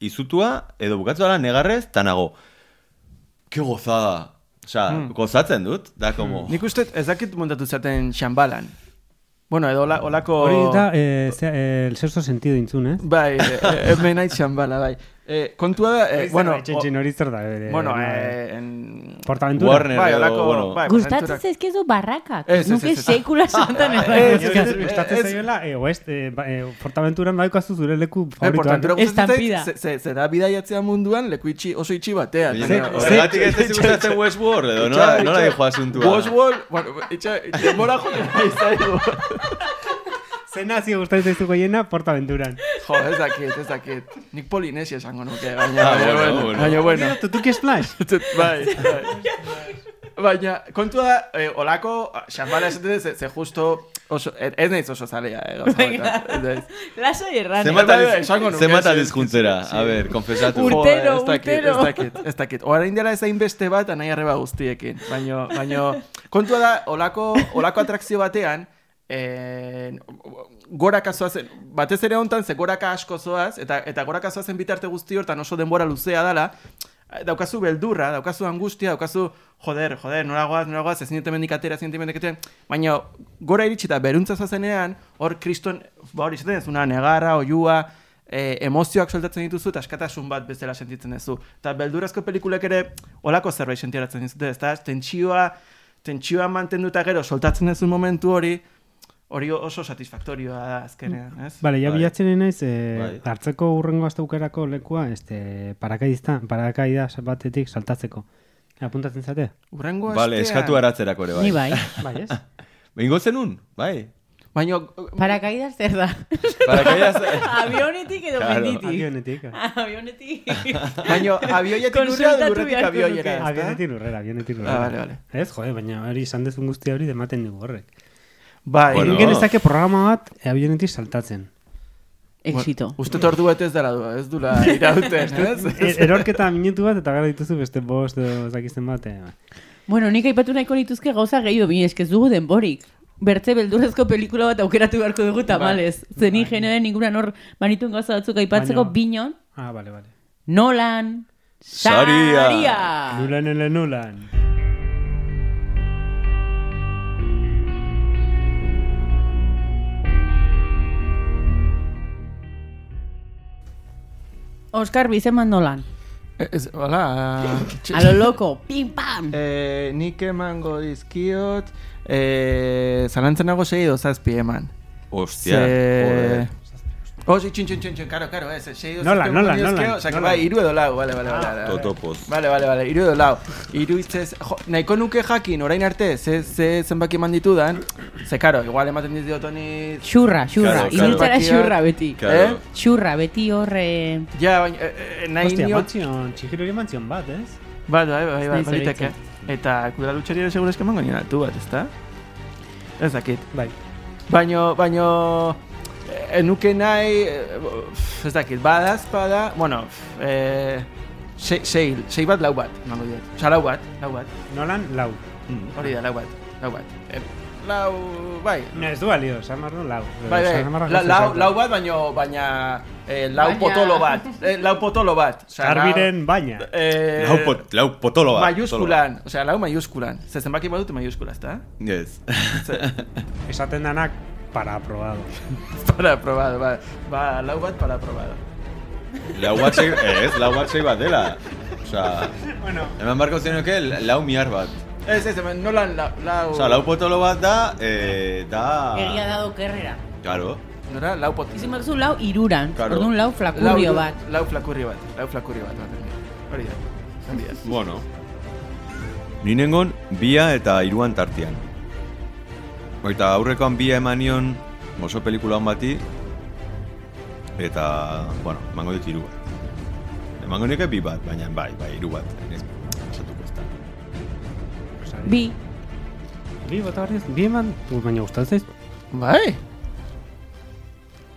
izutua, edo bukatzen ala negarrez, eta nago, ke gozada, osea, gozatzen dut, da, como... Nik uste ez dakit montatu zaten xambalan. Bueno, edo ola, olako... Hori da, eh, ze- eh, el sexto sentido intzun, eh? Bai, eh, eh, hemen nahi xambala, bai. Eh, kontua da, eh, bueno... Txetxin hori zer da, eh, Bueno, no, eh, en... Portaventura. Warner Bai, olako... bueno, bai, Gustatzen zaizkizu barrakak. Ez, ez, ez, ez. sekula santan ez. Ez, Ez, ez, ez, gustatzen ez. zaiola, eh, oest, eh, ba- eh, Portaventuran badaukazu zure leku Eh. Portaventura gustatzen Estampida. zera bidaiatzea munduan leku itxi, oso itxi batean. Horregatik ez ez gustatzen Westworld, edo nola, dijo asuntua. Westworld, bueno, itxa, demora joten nahi zaigu. Ze nazio gustatzen zaizu goiena Portaventuran. Jo, ez dakit, ez dakit. Nik Polinesia esango nuke, baina, Ah, baina, bueno, bueno, bueno. baina, bueno. Tutuki Splash. bai, bai. Baina, kontua da, eh, olako, xambala esaten ze, ze justo, oso, ez ez naiz oso zalea, eh, gauza. Lasai erran. Zenbat Bai, bai, sí, a ber, konfesatu. Ur- Jo, Urtero, ez dakit, urtero. Ez dakit, ez dakit. Orain dela ez beste bat, anai arreba guztiekin. Baino, baino, kontua da, olako, olako atrakzio batean, eh, goraka zoazen, batez ere hontan, ze goraka asko zoaz, eta, eta goraka zoazen bitarte guzti hortan oso denbora luzea dala, daukazu beldurra, daukazu angustia, daukazu, joder, joder, nora goaz, nora goaz, ezin dut hemendik atera, ezin dut hemendik atera, baina gora iritsi eta beruntza zoazenean, hor kriston, ba hori izaten ez, negarra, oiua, e, emozioak soltatzen dituzu eta askatasun bat bezala sentitzen duzu. Eta beldurazko pelikulek ere olako zerbait sentiaratzen dizute, ezta? Tentsioa, tentsioa mantenduta gero soltatzen duzu momentu hori, hori oso satisfaktorioa da azkenean, ez? Vale, ja Bai. bilatzen naiz, eh, Bai. hartzeko urrengo astaukerako lekua, este, parakaidista, parakaida batetik saltatzeko. Apuntatzen zate? Urrengo Vale, astean- eskatu aratzerako ere, bai. Ni bai. Bai, ez? Behingo zenun, bai. Baina, Paracaídas zer da. Paracaídas... Avionetik edo Claro. menditik. Avionetik. Avionetik. baina avioietik Konsultatu lurretik beharko avioiera? Avionetik lurrera, avionetik lurrera. Ah, vale, vale. Ez, jode, baina hori izan dezun guztia hori dematen dugu horrek. Bai, Bueno. Egin genezake programa bat eh, avionetik saltatzen. Exito. Uste tordu bat ez dela du, ez dula irauten, ez? E- Erorketa minutu bat eta gara dituzu beste bost edo zakizten bat. eh, Bueno, nik aipatu nahiko nituzke gauza gehiago bi, eske ez dugu denborik. Bertze beldurrezko pelikula bat aukeratu beharko dugu tamalez. Zenin generen inguran hor manituen gauza batzuk aipatzeko binon, Ah, bale, bale. Nolan, Saria. Saria. Nulan ele nulan. Oscar Bizeman Nolan. Ez, hola. A lo loco, pim pam. Eh, nik emango dizkiot, eh, zalantzen nago segi dozazpi eman. Hostia, joder. Oh, sí, txin, txin, txin, txin, karo, karo, ez, sei dozazpi Nola, emango nola, dizkio, nola, Osa, que nola. bai, iru edo lau, vale, vale, vale. vale, vale. Vale, vale, vale, iru edo lau. Iru itzez, jo, nahiko nuke jakin, orain arte, ze, ze zenbaki eman ditudan, ze, karo, igual ematen ditu honi... Xurra, xurra, Claro, Zenbakiak- xurra beti. Claro. Eh? Xurra, beti horre... Ja, baina, eh, eh, nahi Hostia, niot... mantzion, txikirori mantzion bat, ez? Bai, bai, bai, bai, baliteke. Eta kudala lutxari ere segura eskan mango nien altu bat, ezta? Ez dakit. Bai. Baino, baino, eh, enuke nahi, eh, ez dakit, badaz, bada, bueno, eh, sei, sei, sei bat lau bat, emango diet. Osa, lau bat, lau bat. Nolan, lau. Hori da, lau bat, lau bat. Eh, lau, bai, Ne, ez du balio, San Marno, lau. bai, bai, la, lau, lau bat, baino, baina, eh, lau Baina- potolo bat, eh, lau potolo bat. Osea, lau- Garbiren baina. Eh, Lau, pot, lau potolo bat. Mayuskulan, osea, lau mayuskulan. Ze zenbaki badute mayuskula, ezta? Yes. Esaten danak para aprobado. para aprobado, ba, ba, lau bat para aprobado. lau bat sei, ez, lau bat sei bat dela. Osa, bueno, hemen barko zenioke lau miar bat. Ez, ez, hemen nolan lau... lau... Osa, lau potolo bat da, eh, da... Egia dado kerrera. Claro. Nora, lau pot... Izin bat zu lau iruran, Claro. orduan lau flakurrio bat. Lau flakurri bat, lau flakurri bat. Hori da, hori da. Bueno. Ni nengon bia eta iruan tartian. Eta aurrekoan bia eman nion oso pelikula hon bati, eta, bueno, emango dit iru bat. Emango nike bi bat, baina bai, bai, iru bat. Ez, pasatuko ez da. Bi, Bi, bota barriz, bi eman, baina gustatzen zaizu? Bai?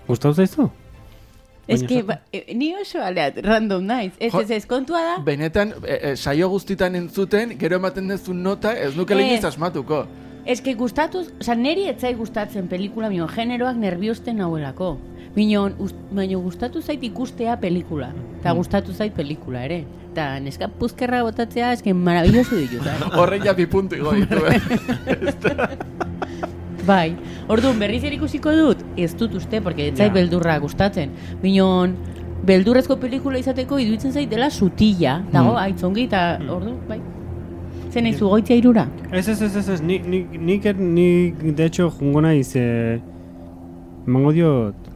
Gustatzen zaizu? Ez que, zata. ba, e, ni oso aleat, random naiz. Ez, ez, ez, kontua da. Benetan, e, e, saio guztitan entzuten, gero ematen duzu nota, ez nuke lehen Ez. asmatuko. Que gustatuz, oza, neri etzai gustatzen pelikula, minon, generoak nerviosten nauelako. Minon, ust, baino gustatu zait ikustea pelikula. Eta gustatu zait pelikula ere. Eta neska puzkerra botatzea, eske maravilloso ditut. eh? Horren ja bi puntu igo ditu, eh? Bai, orduan berriz ere ikusiko dut, ez dut uste, porque ez zait Ja. beldurra gustatzen. Minon, beldurrezko pelikula izateko iduitzen zait dela sutila, dago, Mm. aitzongi, eta ordu, bai. Zen ez ugoitzia irura? Ez, ez, ez, ez, ez, ni, ni, nik, er- nik, de hecho, jungo naiz, eh, emango diot,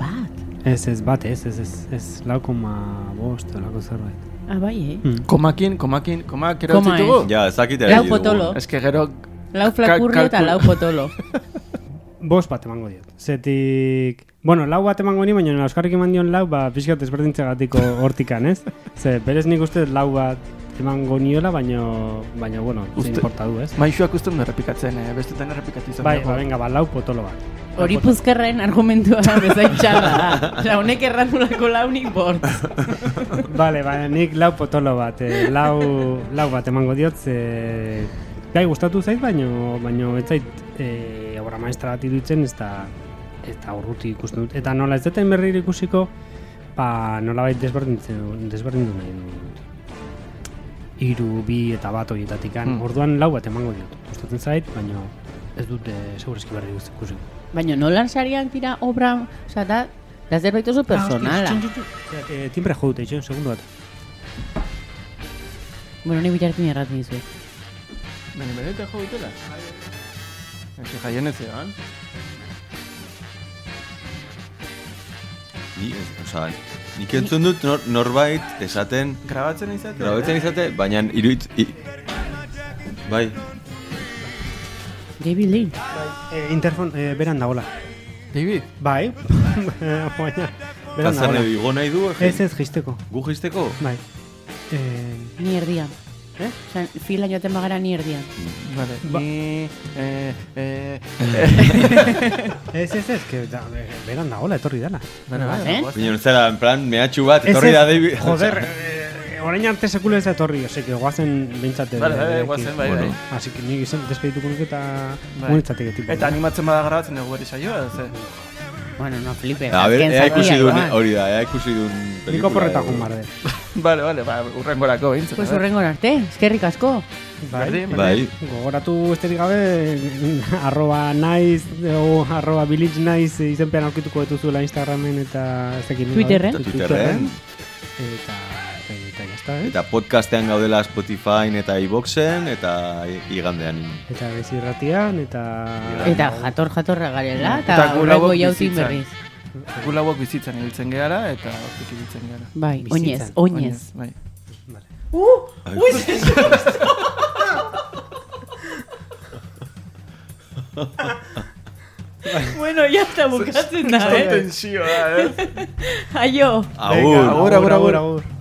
Bat. ez, ez, bat, ez, ez, ez, ez, lau koma bost, lako zerbait. Ah, bai, eh? Hmm. Komakin, komakin, komak ero Koma, ditugu? Ja, ez dakit Lau potolo. Ez que gero... Lau flakurrio eta lau potolo. Bost bat emango diot. Zetik, bueno, lau bat emango ni, baina Euskarrik eman dion lau, ba, pixkat ezberdintzegatiko hortikan, ez? Ze, berez nik uste lau bat emango niola, baino, baina, bueno, ze Uste- importa du, ez? Maixuak usten du errepikatzen, eh? bestetan errepikatu izan Bai, ba, venga, ba, lau potolo bat. Hori puzkerren argumentua bezain txarra da. Osa, honek errandulako launik bort. Vale, ba, nik lau potolo bat, eh, lau, lau bat emango diot, ze... Gai gustatu zait, baino, baino ez zait eh, obra maestra bat iruditzen, ez da, ez da urruti ikusten dut. Eta nola ez deten berri ikusiko, ba, nola bait desberdintzen, desberdindu nahi dut. Iru, bi eta bat horietatik Hmm. Orduan lau bat emango diot. Gustatzen zait, baino ez dut eh, segurazki berri ikusiko. Baina nolan sariak dira obra, oza, da, da zerbait oso personala. Eh, timbre jo dute, itxen, segundu bat. Bueno, ni bitartin erratzen dizuet. Baina benetan jo dutela? Ez que jaien ez zegoen. Ni, ez, oza, nik entzun dut nor, norbait esaten, Grabatzen izate? grabatzen izate, baina iruitz... I, bai, David Lynch. Eh, interfon, eh, beran dagola. David? Bai, baina, beran dagola. igo nahi du, Ez ez jisteko, gu jisteko? bai. Eh, Ni erdian. Eh? Osa, fila joaten bagara ni erdian. Vale. Ba- Ni... Eh, eh, ez ez ez, que da, be- beran dagola etorri dela. Bueno, bai, guazen. Baina zera, en plan, mehatxu bat, Ez etorri ez, da David... Joder, eh, orain arte sekule ez da etorri, ose, que guazen bintzate. Vale, bai, bai, guazen, bai, bai. Así que nik izan despedituko nuke eta Bai. munitzateke tipo. Eta animatzen bada grabatzen dugu beri saioa, ze? Bueno, no, flipe. A azken ea ikusi duen, hori da, ea ikusi duen pelikula oporreta edo- jun barde. Vale, vale, ba, urrengorako behintzen. Pues a ver. urrengor arte, eskerrik asko. Berdin. Bai. Gogoratu esterik gabe, arroba naiz, o arroba village naiz izenpean aurkituko dituzuela Instagramen eta nola. Twitterren. Eta Twitterren. Eta, eta jazta, eh? Eta podcastean gaudela Spotify eta iBoxen eta igandean. Eta bezirratian, eta... Eta jator jatorra garela, eta Eta horrego lauok jautin bizitzan. ibiltzen gehala eta hortik ibiltzen gehala. Bai, oinez, oinez. Bai. Bueno, ya está bukatzen da, eh? Tensioa, eh? Aio. Agur. agur, agur, agur.